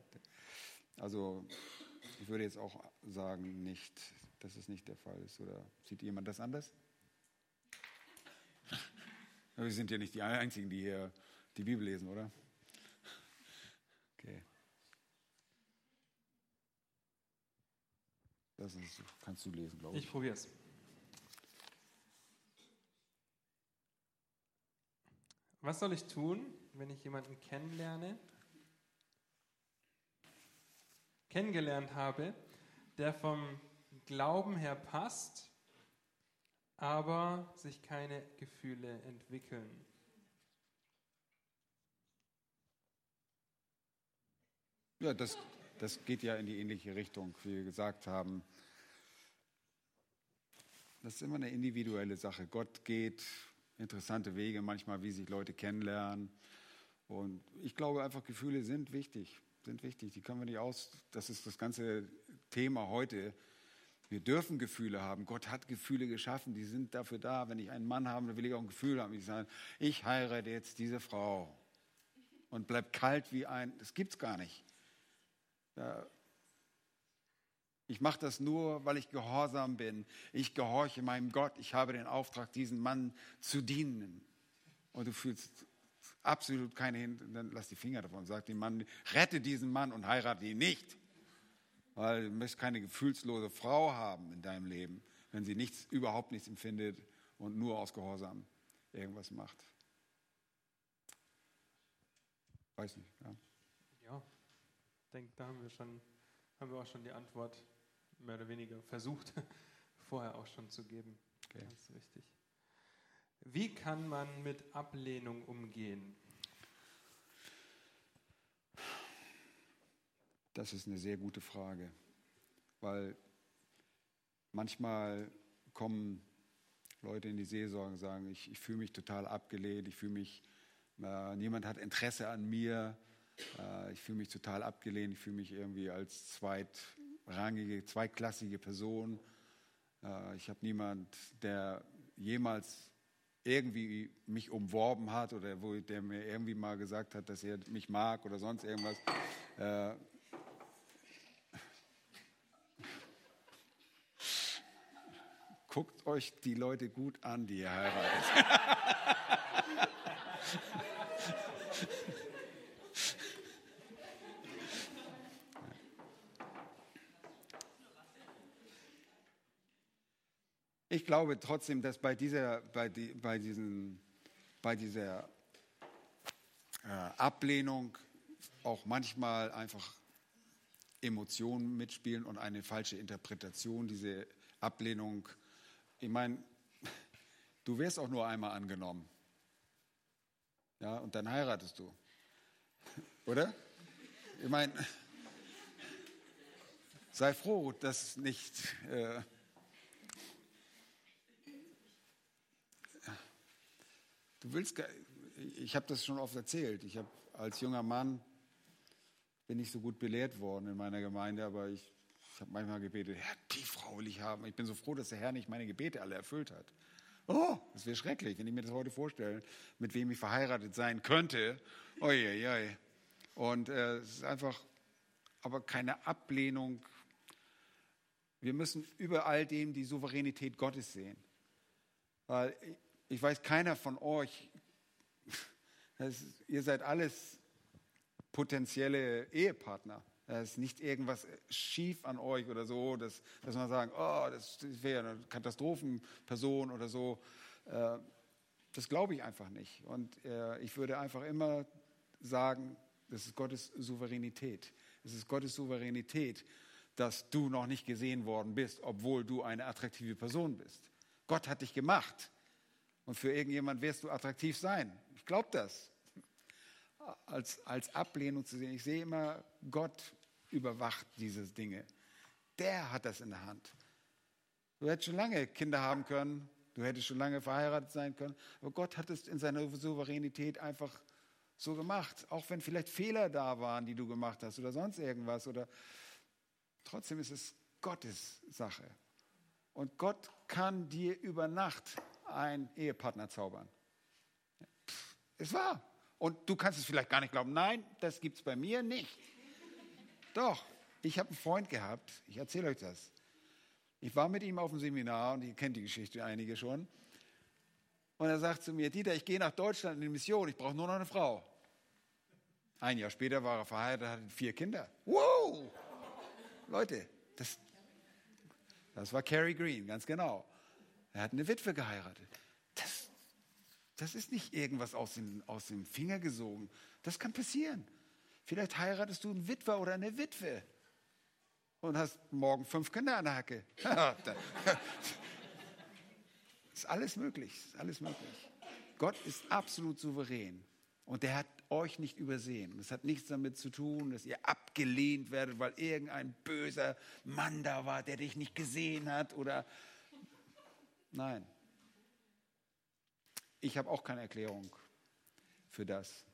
Also ich würde jetzt auch sagen, nicht, dass es nicht der Fall ist. Oder sieht jemand das anders? Wir sind ja nicht die Einzigen, die hier die Bibel lesen, oder? Okay. Das ist, kannst du lesen, glaube ich. Ich probiere es. Was soll ich tun, wenn ich jemanden kennenlerne, kennengelernt habe, der vom Glauben her passt, aber sich keine Gefühle entwickeln? Ja, das, das geht ja in die ähnliche Richtung, wie wir gesagt haben. Das ist immer eine individuelle Sache. Gott geht interessante Wege, manchmal, wie sich Leute kennenlernen. Und ich glaube einfach, Gefühle sind wichtig, sind wichtig. Die können wir nicht aus. Das ist das ganze Thema heute. Wir dürfen Gefühle haben. Gott hat Gefühle geschaffen. Die sind dafür da. Wenn ich einen Mann habe, dann will ich auch ein Gefühl haben. Ich sage, ich heirate jetzt diese Frau und bleib kalt wie ein. Das gibt's gar nicht. Ich mache das nur, weil ich gehorsam bin. Ich gehorche meinem Gott. Ich habe den Auftrag, diesen Mann zu dienen. Und du fühlst absolut keine Hin, dann lass die Finger davon. Sag dem Mann, rette diesen Mann und heirate ihn nicht. Weil du möchtest keine gefühlslose Frau haben in deinem Leben, wenn sie nichts, überhaupt nichts empfindet und nur aus Gehorsam irgendwas macht. Weiß nicht. Ja denke, da haben wir, schon, haben wir auch schon die Antwort mehr oder weniger versucht, vorher auch schon zu geben. Okay. Ganz richtig. Wie kann man mit Ablehnung umgehen? Das ist eine sehr gute Frage, weil manchmal kommen Leute in die Seelsorge und sagen, ich, ich fühle mich total abgelehnt, ich fühle mich, äh, niemand hat Interesse an mir, äh, ich fühle mich total abgelehnt, ich fühle mich irgendwie als zweitrangige, zweitklassige Person. Äh, ich habe niemand, der jemals irgendwie mich umworben hat oder wo, der mir irgendwie mal gesagt hat, dass er mich mag oder sonst irgendwas. Guckt euch die Leute gut an, die ihr heiratet. Ich glaube trotzdem, dass bei dieser, bei die, bei diesen, bei dieser äh, Ablehnung auch manchmal einfach Emotionen mitspielen und eine falsche Interpretation. Diese Ablehnung, ich meine, du wirst auch nur einmal angenommen. Ja, und dann heiratest du. Oder? Ich meine, sei froh, dass nicht. Äh, Du willst, ich habe das schon oft erzählt. Ich habe als junger Mann bin ich so gut belehrt worden in meiner Gemeinde, aber ich, ich habe manchmal gebetet, Herr, die Frau will ich haben. Ich bin so froh, dass der Herr nicht meine Gebete alle erfüllt hat. Oh, das wäre schrecklich, wenn ich mir das heute vorstelle, mit wem ich verheiratet sein könnte. Uiuiui. Und äh, es ist einfach, aber keine Ablehnung. Wir müssen über all dem die Souveränität Gottes sehen. Weil ich weiß, keiner von euch, ist, ihr seid alles potenzielle Ehepartner. Da ist nicht irgendwas schief an euch oder so, dass, dass man sagen, oh, das, wäre eine Katastrophenperson oder so. Äh, das glaube ich einfach nicht. Und äh, ich würde einfach immer sagen, das ist Gottes Souveränität. Es ist Gottes Souveränität, dass du noch nicht gesehen worden bist, obwohl du eine attraktive Person bist. Gott hat dich gemacht. Und für irgendjemand wirst du attraktiv sein. Ich glaube das. Als, als Ablehnung zu sehen. Ich sehe immer, Gott überwacht diese Dinge. Der hat das in der Hand. Du hättest schon lange Kinder haben können, du hättest schon lange verheiratet sein können, aber Gott hat es in seiner Souveränität einfach so gemacht, auch wenn vielleicht Fehler da waren, die du gemacht hast oder sonst irgendwas oder trotzdem ist es Gottes Sache. Und Gott kann dir über Nacht einen Ehepartner zaubern. Ist wahr. Und du kannst es vielleicht gar nicht glauben. Nein, das gibt es bei mir nicht. Doch, ich habe einen Freund gehabt, ich erzähle euch das. Ich war mit ihm auf dem Seminar und ihr kennt die Geschichte einige schon. Und er sagt zu mir, Dieter, ich gehe nach Deutschland in die Mission, ich brauche nur noch eine Frau. Ein Jahr später war er verheiratet, hatte vier Kinder. Wow! Leute, das, das war Cary Green, ganz genau. Er hat eine Witwe geheiratet. Das, das ist nicht irgendwas aus dem, aus dem Finger gesogen. Das kann passieren. Vielleicht heiratest du einen Witwer oder eine Witwe und hast morgen fünf Kinder an der Hacke. ist alles möglich, ist alles möglich. Gott ist absolut souverän und er hat euch nicht übersehen. Es hat nichts damit zu tun, dass ihr abgelehnt werdet, weil irgendein böser Mann da war, der dich nicht gesehen hat oder nein. Ich habe auch keine Erklärung für das.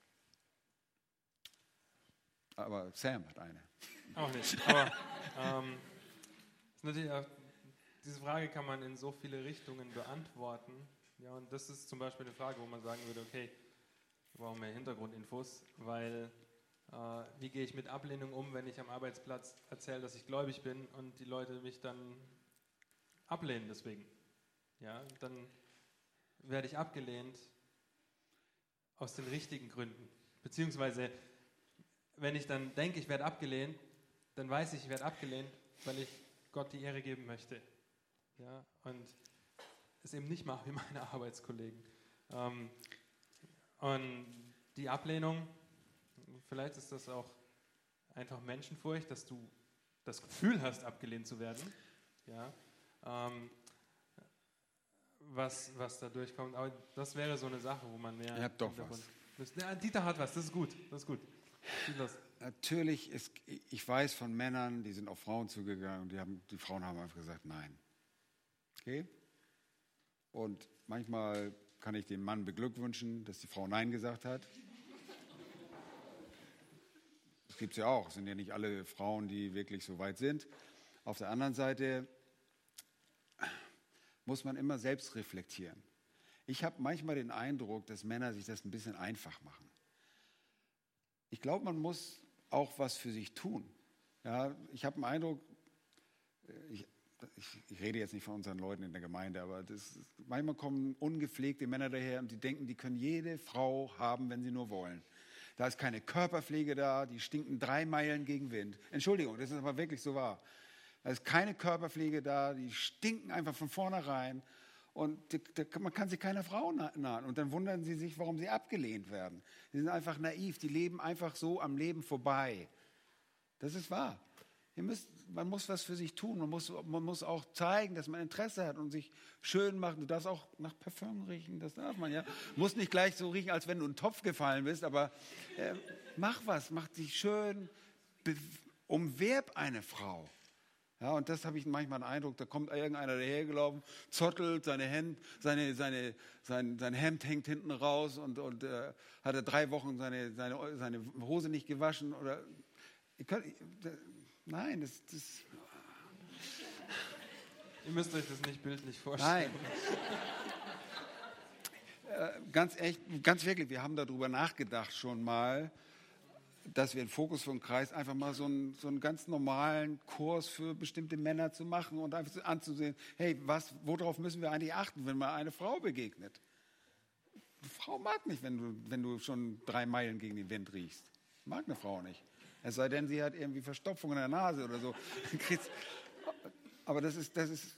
Aber Sam hat eine. Auch nicht. Aber ähm, natürlich auch, diese Frage kann man in so viele Richtungen beantworten. Ja, und das ist zum Beispiel eine Frage, wo man sagen würde, okay, wir brauchen mehr Hintergrundinfos, weil äh, wie gehe ich mit Ablehnung um, wenn ich am Arbeitsplatz erzähle, dass ich gläubig bin und die Leute mich dann ablehnen deswegen. Ja, dann werde ich abgelehnt aus den richtigen Gründen. Beziehungsweise, wenn ich dann denke, ich werde abgelehnt, dann weiß ich, ich werde abgelehnt, weil ich Gott die Ehre geben möchte. Ja, und es eben nicht mache wie meine Arbeitskollegen. Ähm, und die Ablehnung, vielleicht ist das auch einfach Menschenfurcht, dass du das Gefühl hast, abgelehnt zu werden. Ja, ähm, was, was da durchkommt. Aber das wäre so eine Sache, wo man mehr. Ihr habt doch was. Ja, Dieter hat was, das ist gut. Das ist gut. Natürlich ist, ich weiß von Männern, die sind auf Frauen zugegangen und die, haben, die Frauen haben einfach gesagt, nein. Okay? Und manchmal kann ich den Mann beglückwünschen, dass die Frau Nein gesagt hat. Das gibt es ja auch. Es sind ja nicht alle Frauen, die wirklich so weit sind. Auf der anderen Seite muss man immer selbst reflektieren. Ich habe manchmal den Eindruck, dass Männer sich das ein bisschen einfach machen. Ich glaube, man muss auch was für sich tun. Ja, ich habe den Eindruck, ich, ich, ich, rede jetzt nicht von unseren Leuten in der Gemeinde, aber das, manchmal kommen ungepflegte Männer daher und die denken, die können jede Frau haben, wenn sie nur wollen. Da ist keine Körperpflege da, die stinken drei Meilen gegen Wind. Entschuldigung, das ist aber wirklich so wahr. Da ist keine Körperpflege da, die stinken einfach von vornherein und man kann sich keiner Frau nahen. Und dann wundern sie sich, warum sie abgelehnt werden. Sie sind einfach naiv, die leben einfach so am Leben vorbei. Das ist wahr. Müsst, man muss was für sich tun. Man muss, man muss auch zeigen, dass man Interesse hat und sich schön machen. Du darfst auch nach Parfüm riechen, das darf man ja. Muss nicht gleich so riechen, als wenn du in einen Topf gefallen bist, aber äh, mach was, mach dich schön, umwerb eine Frau. Ja, und das habe ich manchmal den Eindruck, da kommt irgendeiner dahergelaufen, zottelt, seine Hemd, seine, seine, sein, sein Hemd hängt hinten raus und, und äh, hat er drei Wochen seine, seine, seine Hose nicht gewaschen. Oder, könnt, nein, das, das Ihr müsst euch das nicht bildlich vorstellen. Nein. äh, ganz echt, ganz wirklich, wir haben darüber nachgedacht schon mal, dass wir einen Fokus den Kreis einfach mal so einen, so einen ganz normalen Kurs für bestimmte Männer zu machen und einfach anzusehen, hey, was, worauf müssen wir eigentlich achten, wenn mal eine Frau begegnet? Eine Frau mag nicht, wenn du, wenn du schon drei Meilen gegen den Wind riechst. Mag eine Frau nicht. Es sei denn, sie hat irgendwie Verstopfung in der Nase oder so. aber das ist, das ist,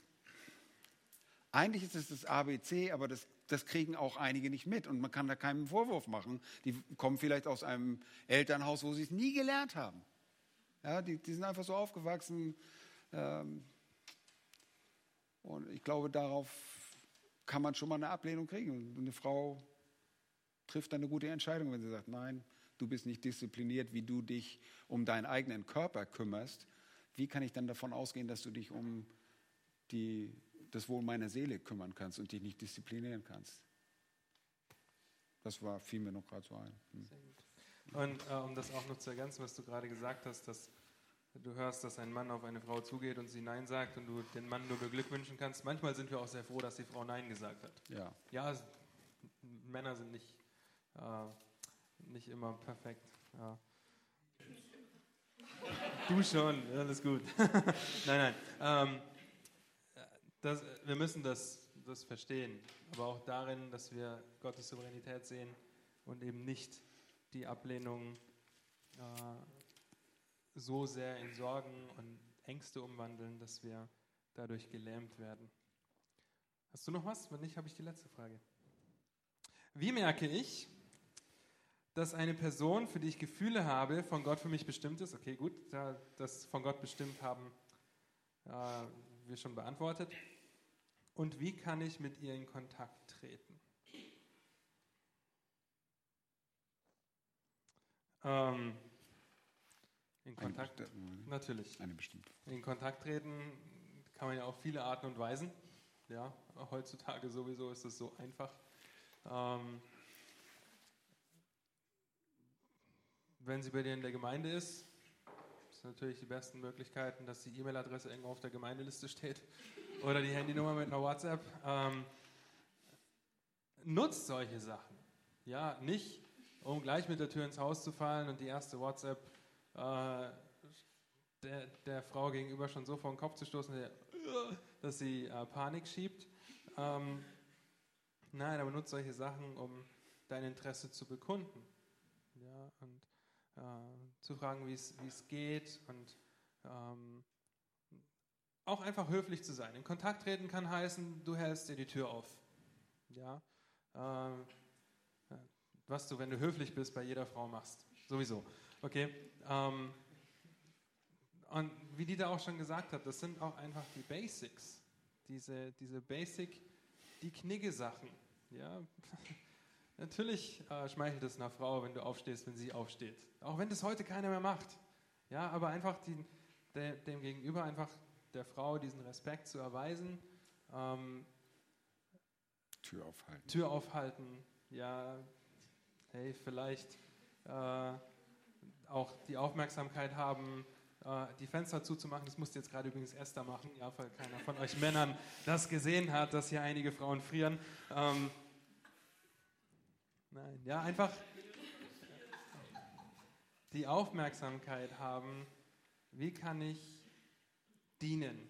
eigentlich ist es das ABC, aber das das kriegen auch einige nicht mit und man kann da keinen Vorwurf machen. Die kommen vielleicht aus einem Elternhaus, wo sie es nie gelernt haben. Ja, die, die sind einfach so aufgewachsen. Ähm, und ich glaube, darauf kann man schon mal eine Ablehnung kriegen. Eine Frau trifft dann eine gute Entscheidung, wenn sie sagt, nein, du bist nicht diszipliniert, wie du dich um deinen eigenen Körper kümmerst. Wie kann ich dann davon ausgehen, dass du dich um die das Wohl meiner Seele kümmern kannst und dich nicht disziplinieren kannst. Das war, fiel mir noch gerade so ein. Hm. Und äh, um das auch noch zu ergänzen, was du gerade gesagt hast, dass du hörst, dass ein Mann auf eine Frau zugeht und sie Nein sagt und du den Mann nur beglückwünschen kannst. Manchmal sind wir auch sehr froh, dass die Frau Nein gesagt hat. Ja. Ja, es, Männer sind nicht, äh, nicht immer perfekt. Ja. Du schon, alles gut. nein, nein. Ähm, das, wir müssen das, das verstehen, aber auch darin, dass wir Gottes Souveränität sehen und eben nicht die Ablehnung äh, so sehr in Sorgen und Ängste umwandeln, dass wir dadurch gelähmt werden. Hast du noch was? Wenn nicht, habe ich die letzte Frage. Wie merke ich, dass eine Person, für die ich Gefühle habe, von Gott für mich bestimmt ist? Okay, gut, das von Gott bestimmt haben äh, wir schon beantwortet. Und wie kann ich mit ihr in Kontakt treten? Ähm, in Kontakt, natürlich. Eine bestimmte. In Kontakt treten kann man ja auf viele Arten und Weisen. Ja, heutzutage sowieso ist es so einfach. Ähm, wenn sie bei dir in der Gemeinde ist natürlich die besten Möglichkeiten, dass die E-Mail-Adresse irgendwo auf der Gemeindeliste steht oder die Handynummer mit einer WhatsApp. Ähm, nutzt solche Sachen. Ja, nicht um gleich mit der Tür ins Haus zu fallen und die erste WhatsApp äh, der, der, Frau gegenüber schon so vor den Kopf zu stoßen, dass sie äh, Panik schiebt. Ähm, nein, aber nutzt solche Sachen, um dein Interesse zu bekunden. Ja, und äh, zu fragen, wie es geht und ähm, auch einfach höflich zu sein. In Kontakt treten kann heißen, du hältst dir die Tür auf. Ja, äh, was du, wenn du höflich bist, bei jeder Frau machst. Sowieso. Okay. Ähm, und wie Dieter auch schon gesagt hat, das sind auch einfach die Basics. Diese, diese Basic, die Knigge-Sachen. Ja? Natürlich äh, schmeichelt es einer Frau, wenn du aufstehst, wenn sie aufsteht. Auch wenn das heute keiner mehr macht. Ja, aber einfach die, de, dem Gegenüber einfach der Frau diesen Respekt zu erweisen. Ähm, Tür aufhalten. Tür aufhalten. Ja, hey, vielleicht äh, auch die Aufmerksamkeit haben, äh, die Fenster zuzumachen. Das musste jetzt gerade übrigens Esther machen, ja, weil keiner von euch Männern das gesehen hat, dass hier einige Frauen frieren. Ähm, nein, ja, einfach die Aufmerksamkeit haben, wie kann ich dienen?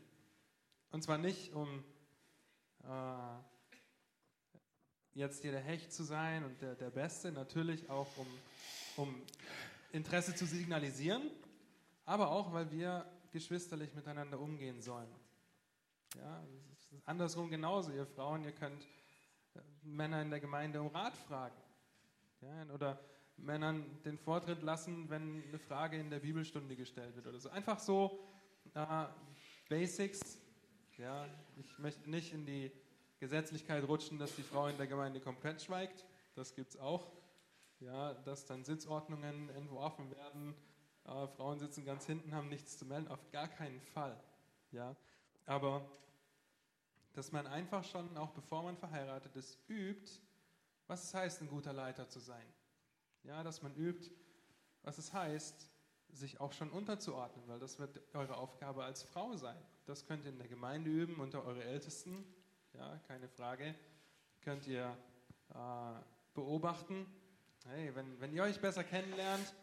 Und zwar nicht, um äh, jetzt hier der Hecht zu sein und der, der Beste, natürlich auch um, um Interesse zu signalisieren, aber auch, weil wir geschwisterlich miteinander umgehen sollen. Ja, andersrum genauso, ihr Frauen, ihr könnt äh, Männer in der Gemeinde um Rat fragen. Ja, oder Männern den Vortritt lassen, wenn eine Frage in der Bibelstunde gestellt wird oder so. Einfach so äh, Basics. Ja, ich möchte nicht in die Gesetzlichkeit rutschen, dass die Frau in der Gemeinde komplett schweigt. Das gibt es auch. Ja, dass dann Sitzordnungen entworfen werden. Äh, Frauen sitzen ganz hinten, haben nichts zu melden. Auf gar keinen Fall. Ja, aber dass man einfach schon, auch bevor man verheiratet ist, übt, was es heißt, ein guter Leiter zu sein. Ja, dass man übt, was es heißt, sich auch schon unterzuordnen, weil das wird eure Aufgabe als Frau sein. Das könnt ihr in der Gemeinde üben unter eure Ältesten ja, keine Frage. Könnt ihr äh, beobachten. Hey, wenn, wenn ihr euch besser kennenlernt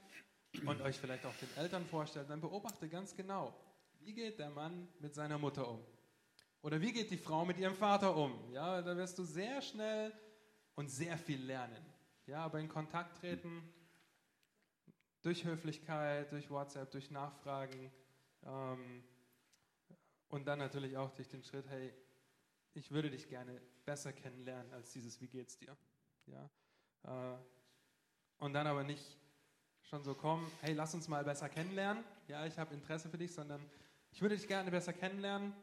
und euch vielleicht auch den Eltern vorstellt, dann beobachte ganz genau, wie geht der Mann mit seiner Mutter um? Oder wie geht die Frau mit ihrem Vater um? Ja, da wirst du sehr schnell und sehr viel lernen. Ja, aber in Kontakt treten, durch Höflichkeit, durch WhatsApp, durch Nachfragen ähm, und dann natürlich auch durch den Schritt, hey, ich würde dich gerne besser kennenlernen als dieses Wie geht's dir? Ja? Äh, und dann aber nicht schon so kommen, hey, lass uns mal besser kennenlernen. Ja, ich habe Interesse für dich, sondern ich würde dich gerne besser kennenlernen.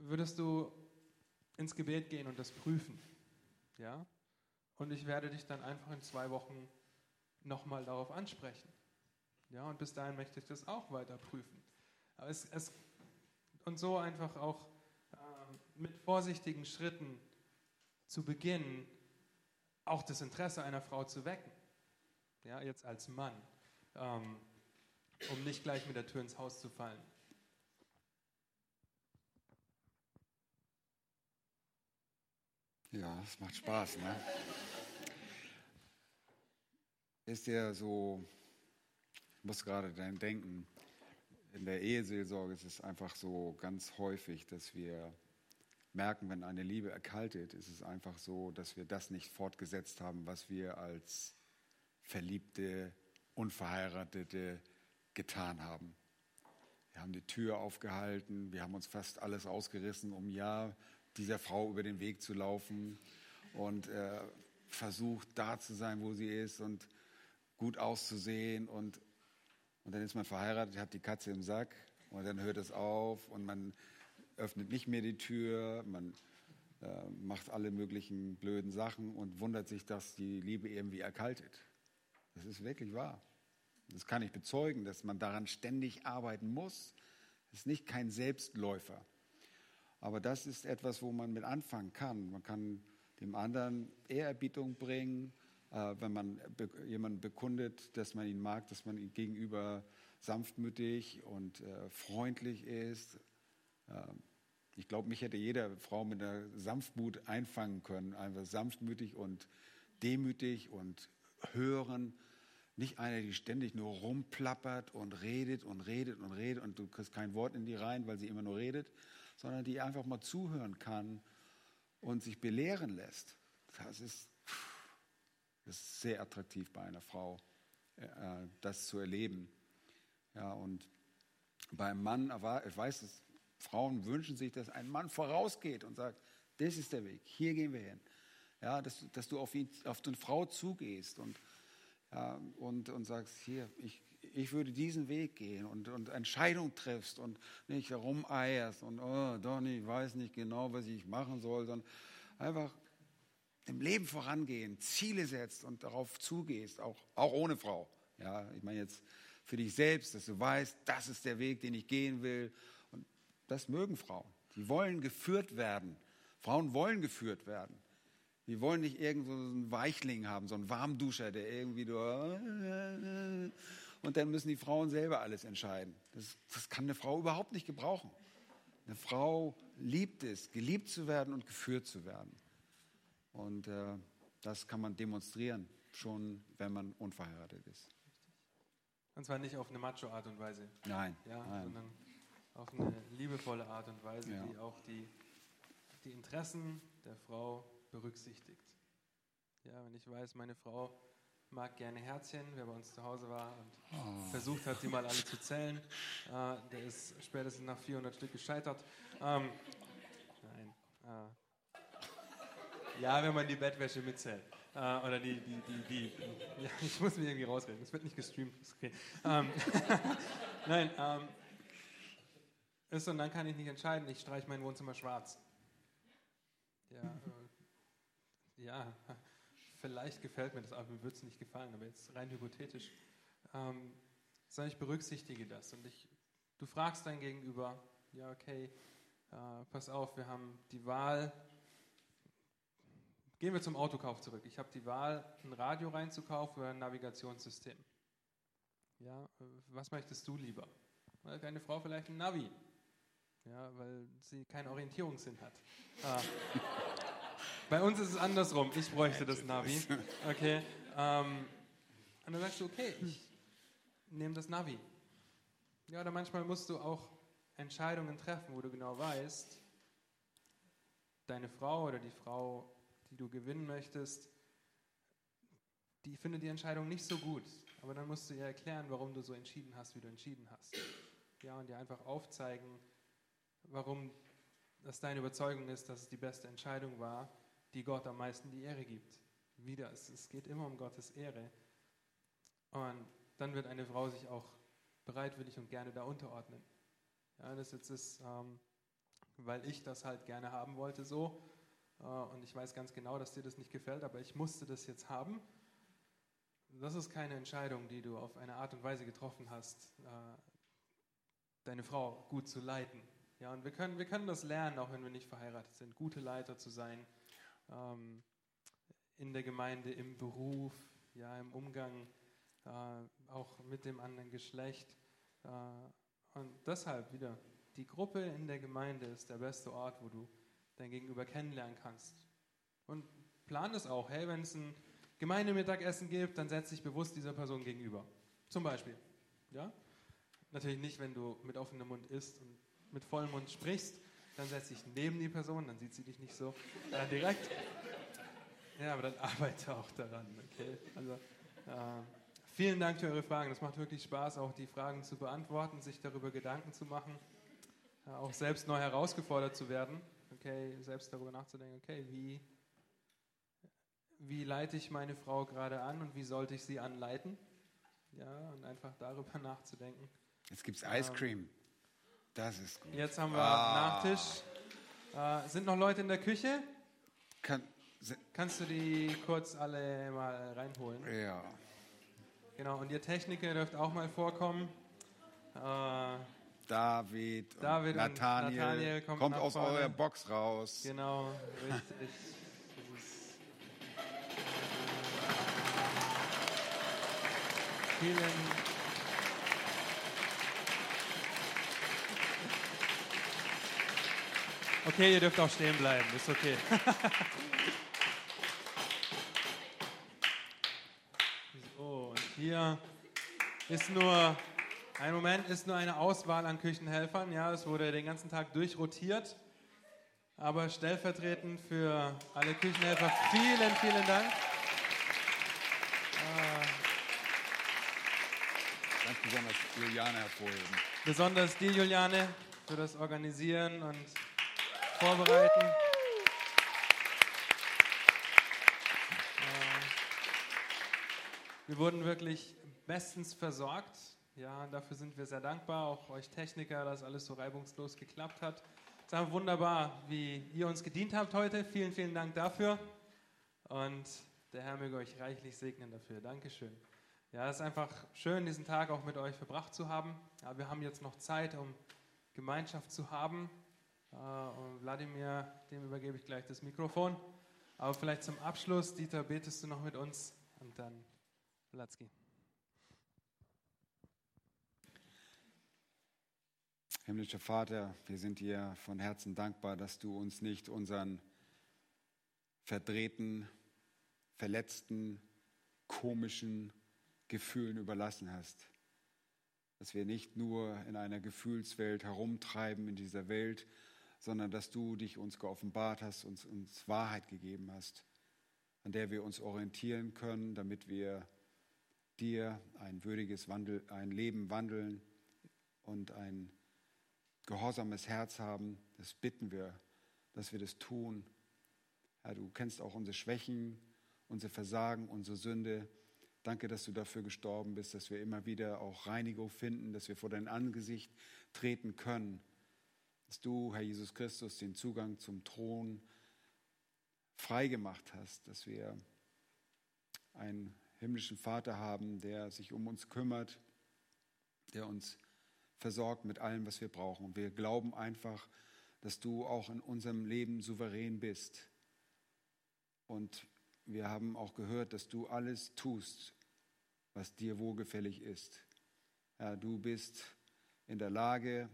Würdest du ins Gebet gehen und das prüfen? Ja? Und ich werde dich dann einfach in zwei Wochen nochmal darauf ansprechen. Ja, und bis dahin möchte ich das auch weiter prüfen. Aber es, es, und so einfach auch mit vorsichtigen Schritten zu beginnen, auch das Interesse einer Frau zu wecken. Ja, jetzt als Mann, ähm, um nicht gleich mit der Tür ins Haus zu fallen. Ja, es macht Spaß, ne? Ist ja so, ich muss gerade daran denken, in der Eheseelsorge ist es einfach so ganz häufig, dass wir merken, wenn eine Liebe erkaltet, ist es einfach so, dass wir das nicht fortgesetzt haben, was wir als Verliebte, Unverheiratete getan haben. Wir haben die Tür aufgehalten, wir haben uns fast alles ausgerissen, um ja dieser Frau über den Weg zu laufen und äh, versucht, da zu sein, wo sie ist und gut auszusehen. Und, und dann ist man verheiratet, hat die Katze im Sack und dann hört es auf und man öffnet nicht mehr die Tür, man äh, macht alle möglichen blöden Sachen und wundert sich, dass die Liebe irgendwie erkaltet. Das ist wirklich wahr. Das kann ich bezeugen, dass man daran ständig arbeiten muss. Das ist nicht kein Selbstläufer. Aber das ist etwas, wo man mit anfangen kann. Man kann dem anderen Ehrerbietung bringen, äh, wenn man be jemanden bekundet, dass man ihn mag, dass man ihm gegenüber sanftmütig und äh, freundlich ist. Äh, ich glaube, mich hätte jede Frau mit einer Sanftmut einfangen können. Einfach sanftmütig und demütig und hören. Nicht einer, die ständig nur rumplappert und redet und redet und redet und du kriegst kein Wort in die rein, weil sie immer nur redet, sondern die einfach mal zuhören kann und sich belehren lässt. Das ist, das ist sehr attraktiv bei einer Frau, äh, das zu erleben. Ja, und beim Mann, ich weiß es, Frauen wünschen sich, dass ein Mann vorausgeht und sagt, das ist der Weg, hier gehen wir hin. Ja, dass, dass du auf, ihn, auf die Frau zugehst und, ja, und, und sagst, hier, ich, ich würde diesen Weg gehen und, und Entscheidung triffst und nicht herumeierst und, oh, Donny, ich weiß nicht genau, was ich machen soll, sondern einfach im Leben vorangehen, Ziele setzt und darauf zugehst, auch, auch ohne Frau. Ja, ich meine jetzt für dich selbst, dass du weißt, das ist der Weg, den ich gehen will das mögen Frauen. Die wollen geführt werden. Frauen wollen geführt werden. Die wollen nicht irgend so einen Weichling haben, so einen Warmduscher, der irgendwie nur. Und dann müssen die Frauen selber alles entscheiden. Das, das kann eine Frau überhaupt nicht gebrauchen. Eine Frau liebt es, geliebt zu werden und geführt zu werden. Und äh, das kann man demonstrieren, schon wenn man unverheiratet ist. Und zwar nicht auf eine Macho-Art und Weise. Nein. Ja, nein. sondern auf eine liebevolle Art und Weise, Ja. die auch die, die Interessen der Frau berücksichtigt. Ja, wenn ich weiß, meine Frau mag gerne Herzchen, wer bei uns zu Hause war und Oh. versucht hat, die mal alle zu zählen, äh, der ist spätestens nach 400 Stück gescheitert. Ähm, nein. Äh, ja, wenn man die Bettwäsche mitzählt. Äh, oder die, die, die, die. Ja, ich muss mich irgendwie rausreden. Es wird nicht gestreamt. Okay. Ähm, nein, ähm, ist und dann kann ich nicht entscheiden, ich streiche mein Wohnzimmer schwarz. Ja, äh, ja, vielleicht gefällt mir das, aber mir würde es nicht gefallen, aber jetzt rein hypothetisch. Ähm, sondern ich berücksichtige das und ich, du fragst dein Gegenüber, ja, okay, äh, pass auf, wir haben die Wahl, gehen wir zum Autokauf zurück. Ich habe die Wahl, ein Radio reinzukaufen oder ein Navigationssystem. Ja, äh, was möchtest du lieber? Weil deine Frau vielleicht ein Navi, ja, weil sie keinen Orientierungssinn hat. Ah. Bei uns ist es andersrum. Ich bräuchte das Navi. Okay. Ähm, und dann sagst du, okay, ich nehme das Navi. Ja, oder manchmal musst du auch Entscheidungen treffen, wo du genau weißt, deine Frau oder die Frau, die du gewinnen möchtest, die findet die Entscheidung nicht so gut. Aber dann musst du ihr erklären, warum du so entschieden hast, wie du entschieden hast. Ja, und dir einfach aufzeigen, warum das deine Überzeugung ist, dass es die beste Entscheidung war, die Gott am meisten die Ehre gibt. Wieder, es, es geht immer um Gottes Ehre. Und dann wird eine Frau sich auch bereitwillig und gerne da unterordnen. Ja, das jetzt ist, ähm, weil ich das halt gerne haben wollte so. Äh, und ich weiß ganz genau, dass dir das nicht gefällt, aber ich musste das jetzt haben. Das ist keine Entscheidung, die du auf eine Art und Weise getroffen hast, äh, deine Frau gut zu leiten. Ja, und wir können, wir können das lernen, auch wenn wir nicht verheiratet sind, gute Leiter zu sein. Ähm, in der Gemeinde, im Beruf, ja, im Umgang äh, auch mit dem anderen Geschlecht. Äh, und deshalb wieder, die Gruppe in der Gemeinde ist der beste Ort, wo du dein Gegenüber kennenlernen kannst. Und plan es auch, hey, wenn es ein Gemeindemittagessen gibt, dann setz dich bewusst dieser Person gegenüber. Zum Beispiel. Ja? Natürlich nicht, wenn du mit offenem Mund isst und mit vollem Mund sprichst, dann setz dich neben die Person, dann sieht sie dich nicht so äh, direkt. Ja, aber dann arbeite auch daran. Okay? Also, äh, vielen Dank für eure Fragen. Das macht wirklich Spaß, auch die Fragen zu beantworten, sich darüber Gedanken zu machen, äh, auch selbst neu herausgefordert zu werden. Okay, selbst darüber nachzudenken, okay, wie, wie leite ich meine Frau gerade an und wie sollte ich sie anleiten? Ja, und einfach darüber nachzudenken. Jetzt gibt es Ice Cream. Das ist gut. Jetzt haben wir ah. Nachtisch. Äh, sind noch Leute in der Küche? Kann, Kannst du die kurz alle mal reinholen? Ja. Genau, und ihr Techniker dürft auch mal vorkommen. Äh, David, David Nathaniel, Nathaniel kommt, kommt aus vorne. eurer Box raus. Genau, richtig. Vielen Okay, ihr dürft auch stehen bleiben, ist okay. so, und hier ist nur, ein Moment, ist nur eine Auswahl an Küchenhelfern. Ja, es wurde den ganzen Tag durchrotiert. Aber stellvertretend für alle Küchenhelfer, vielen, vielen Dank. Ganz besonders Juliane hervorheben. Besonders dir, Juliane, für das Organisieren und vorbereiten. Äh, wir wurden wirklich bestens versorgt. Ja, dafür sind wir sehr dankbar. Auch euch Techniker, dass alles so reibungslos geklappt hat. Es ist wunderbar, wie ihr uns gedient habt heute. Vielen, vielen Dank dafür. Und der Herr möge euch reichlich segnen dafür. Dankeschön. Ja, es ist einfach schön, diesen Tag auch mit euch verbracht zu haben. Ja, wir haben jetzt noch Zeit, um Gemeinschaft zu haben. Äh, und Wladimir, dem übergebe ich gleich das Mikrofon. Aber vielleicht zum Abschluss, Dieter, betest du noch mit uns und dann Latzki. Himmlischer Vater, wir sind dir von Herzen dankbar, dass du uns nicht unseren verdrehten, verletzten, komischen Gefühlen überlassen hast. Dass wir nicht nur in einer Gefühlswelt herumtreiben in dieser Welt, sondern dass du dich uns geoffenbart hast, uns, uns Wahrheit gegeben hast, an der wir uns orientieren können, damit wir dir ein würdiges Wandel, ein Leben wandeln und ein gehorsames Herz haben. Das bitten wir, dass wir das tun. Herr, du kennst auch unsere Schwächen, unsere Versagen, unsere Sünde. Danke, dass du dafür gestorben bist, dass wir immer wieder auch Reinigung finden, dass wir vor dein Angesicht treten können dass du, Herr Jesus Christus, den Zugang zum Thron freigemacht hast, dass wir einen himmlischen Vater haben, der sich um uns kümmert, der uns versorgt mit allem, was wir brauchen. Wir glauben einfach, dass du auch in unserem Leben souverän bist. Und wir haben auch gehört, dass du alles tust, was dir wohlgefällig ist. Herr, du bist in der Lage,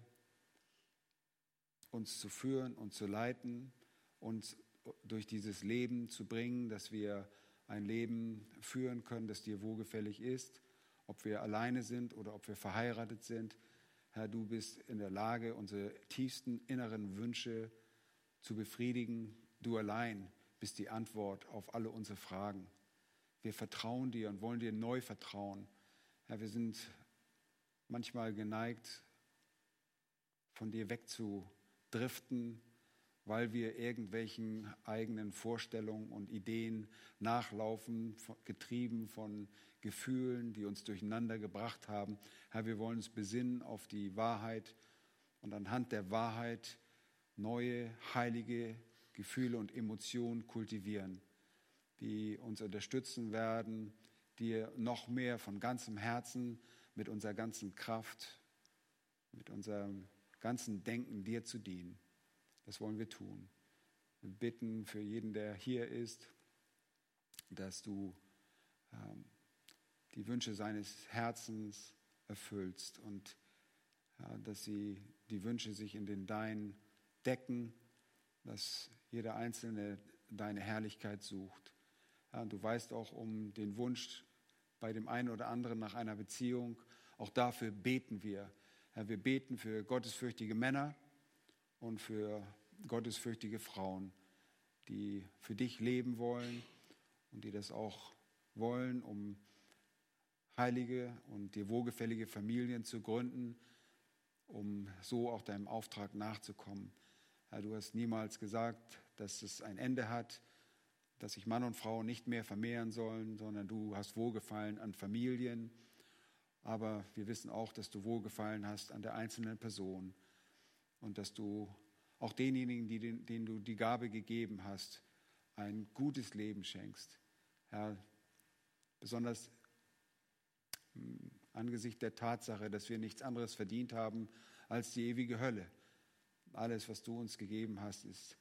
uns zu führen und zu leiten, uns durch dieses Leben zu bringen, dass wir ein Leben führen können, das dir wohlgefällig ist, ob wir alleine sind oder ob wir verheiratet sind. Herr, du bist in der Lage, unsere tiefsten inneren Wünsche zu befriedigen. Du allein bist die Antwort auf alle unsere Fragen. Wir vertrauen dir und wollen dir neu vertrauen. Herr, wir sind manchmal geneigt, von dir wegzu driften, weil wir irgendwelchen eigenen Vorstellungen und Ideen nachlaufen, getrieben von Gefühlen, die uns durcheinander gebracht haben. Herr, wir wollen uns besinnen auf die Wahrheit und anhand der Wahrheit neue, heilige Gefühle und Emotionen kultivieren, die uns unterstützen werden, dir noch mehr von ganzem Herzen, mit unserer ganzen Kraft, mit unserem ganzen Denken dir zu dienen. Das wollen wir tun. Wir bitten für jeden, der hier ist, dass du ähm, die Wünsche seines Herzens erfüllst und ja, dass sie die Wünsche sich in den Deinen decken, dass jeder Einzelne deine Herrlichkeit sucht. Ja, du weißt auch um den Wunsch bei dem einen oder anderen nach einer Beziehung. Auch dafür beten wir. Ja, wir beten für gottesfürchtige Männer und für gottesfürchtige Frauen, die für dich leben wollen und die das auch wollen, um heilige und dir wohlgefällige Familien zu gründen, um so auch deinem Auftrag nachzukommen. Ja, du hast niemals gesagt, dass es ein Ende hat, dass sich Mann und Frau nicht mehr vermehren sollen, sondern du hast Wohlgefallen an Familien. Aber wir wissen auch, dass du Wohlgefallen hast an der einzelnen Person und dass du auch denjenigen, die, denen du die Gabe gegeben hast, ein gutes Leben schenkst. Herr, besonders hm, angesichts der Tatsache, dass wir nichts anderes verdient haben als die ewige Hölle. Alles, was du uns gegeben hast, ist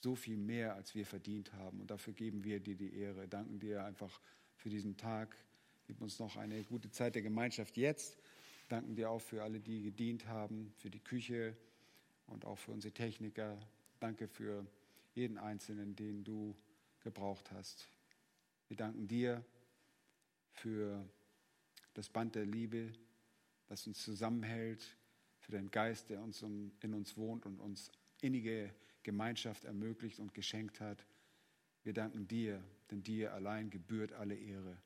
so viel mehr, als wir verdient haben. Und dafür geben wir dir die Ehre. Danken dir einfach für diesen Tag. Gib uns noch eine gute Zeit der Gemeinschaft jetzt. Danken dir auch für alle, die gedient haben, für die Küche und auch für unsere Techniker. Danke für jeden Einzelnen, den du gebraucht hast. Wir danken dir für das Band der Liebe, das uns zusammenhält, für den Geist, der uns in uns wohnt und uns innige Gemeinschaft ermöglicht und geschenkt hat. Wir danken dir, denn dir allein gebührt alle Ehre.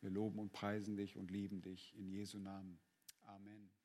Wir loben und preisen dich und lieben dich in Jesu Namen. Amen.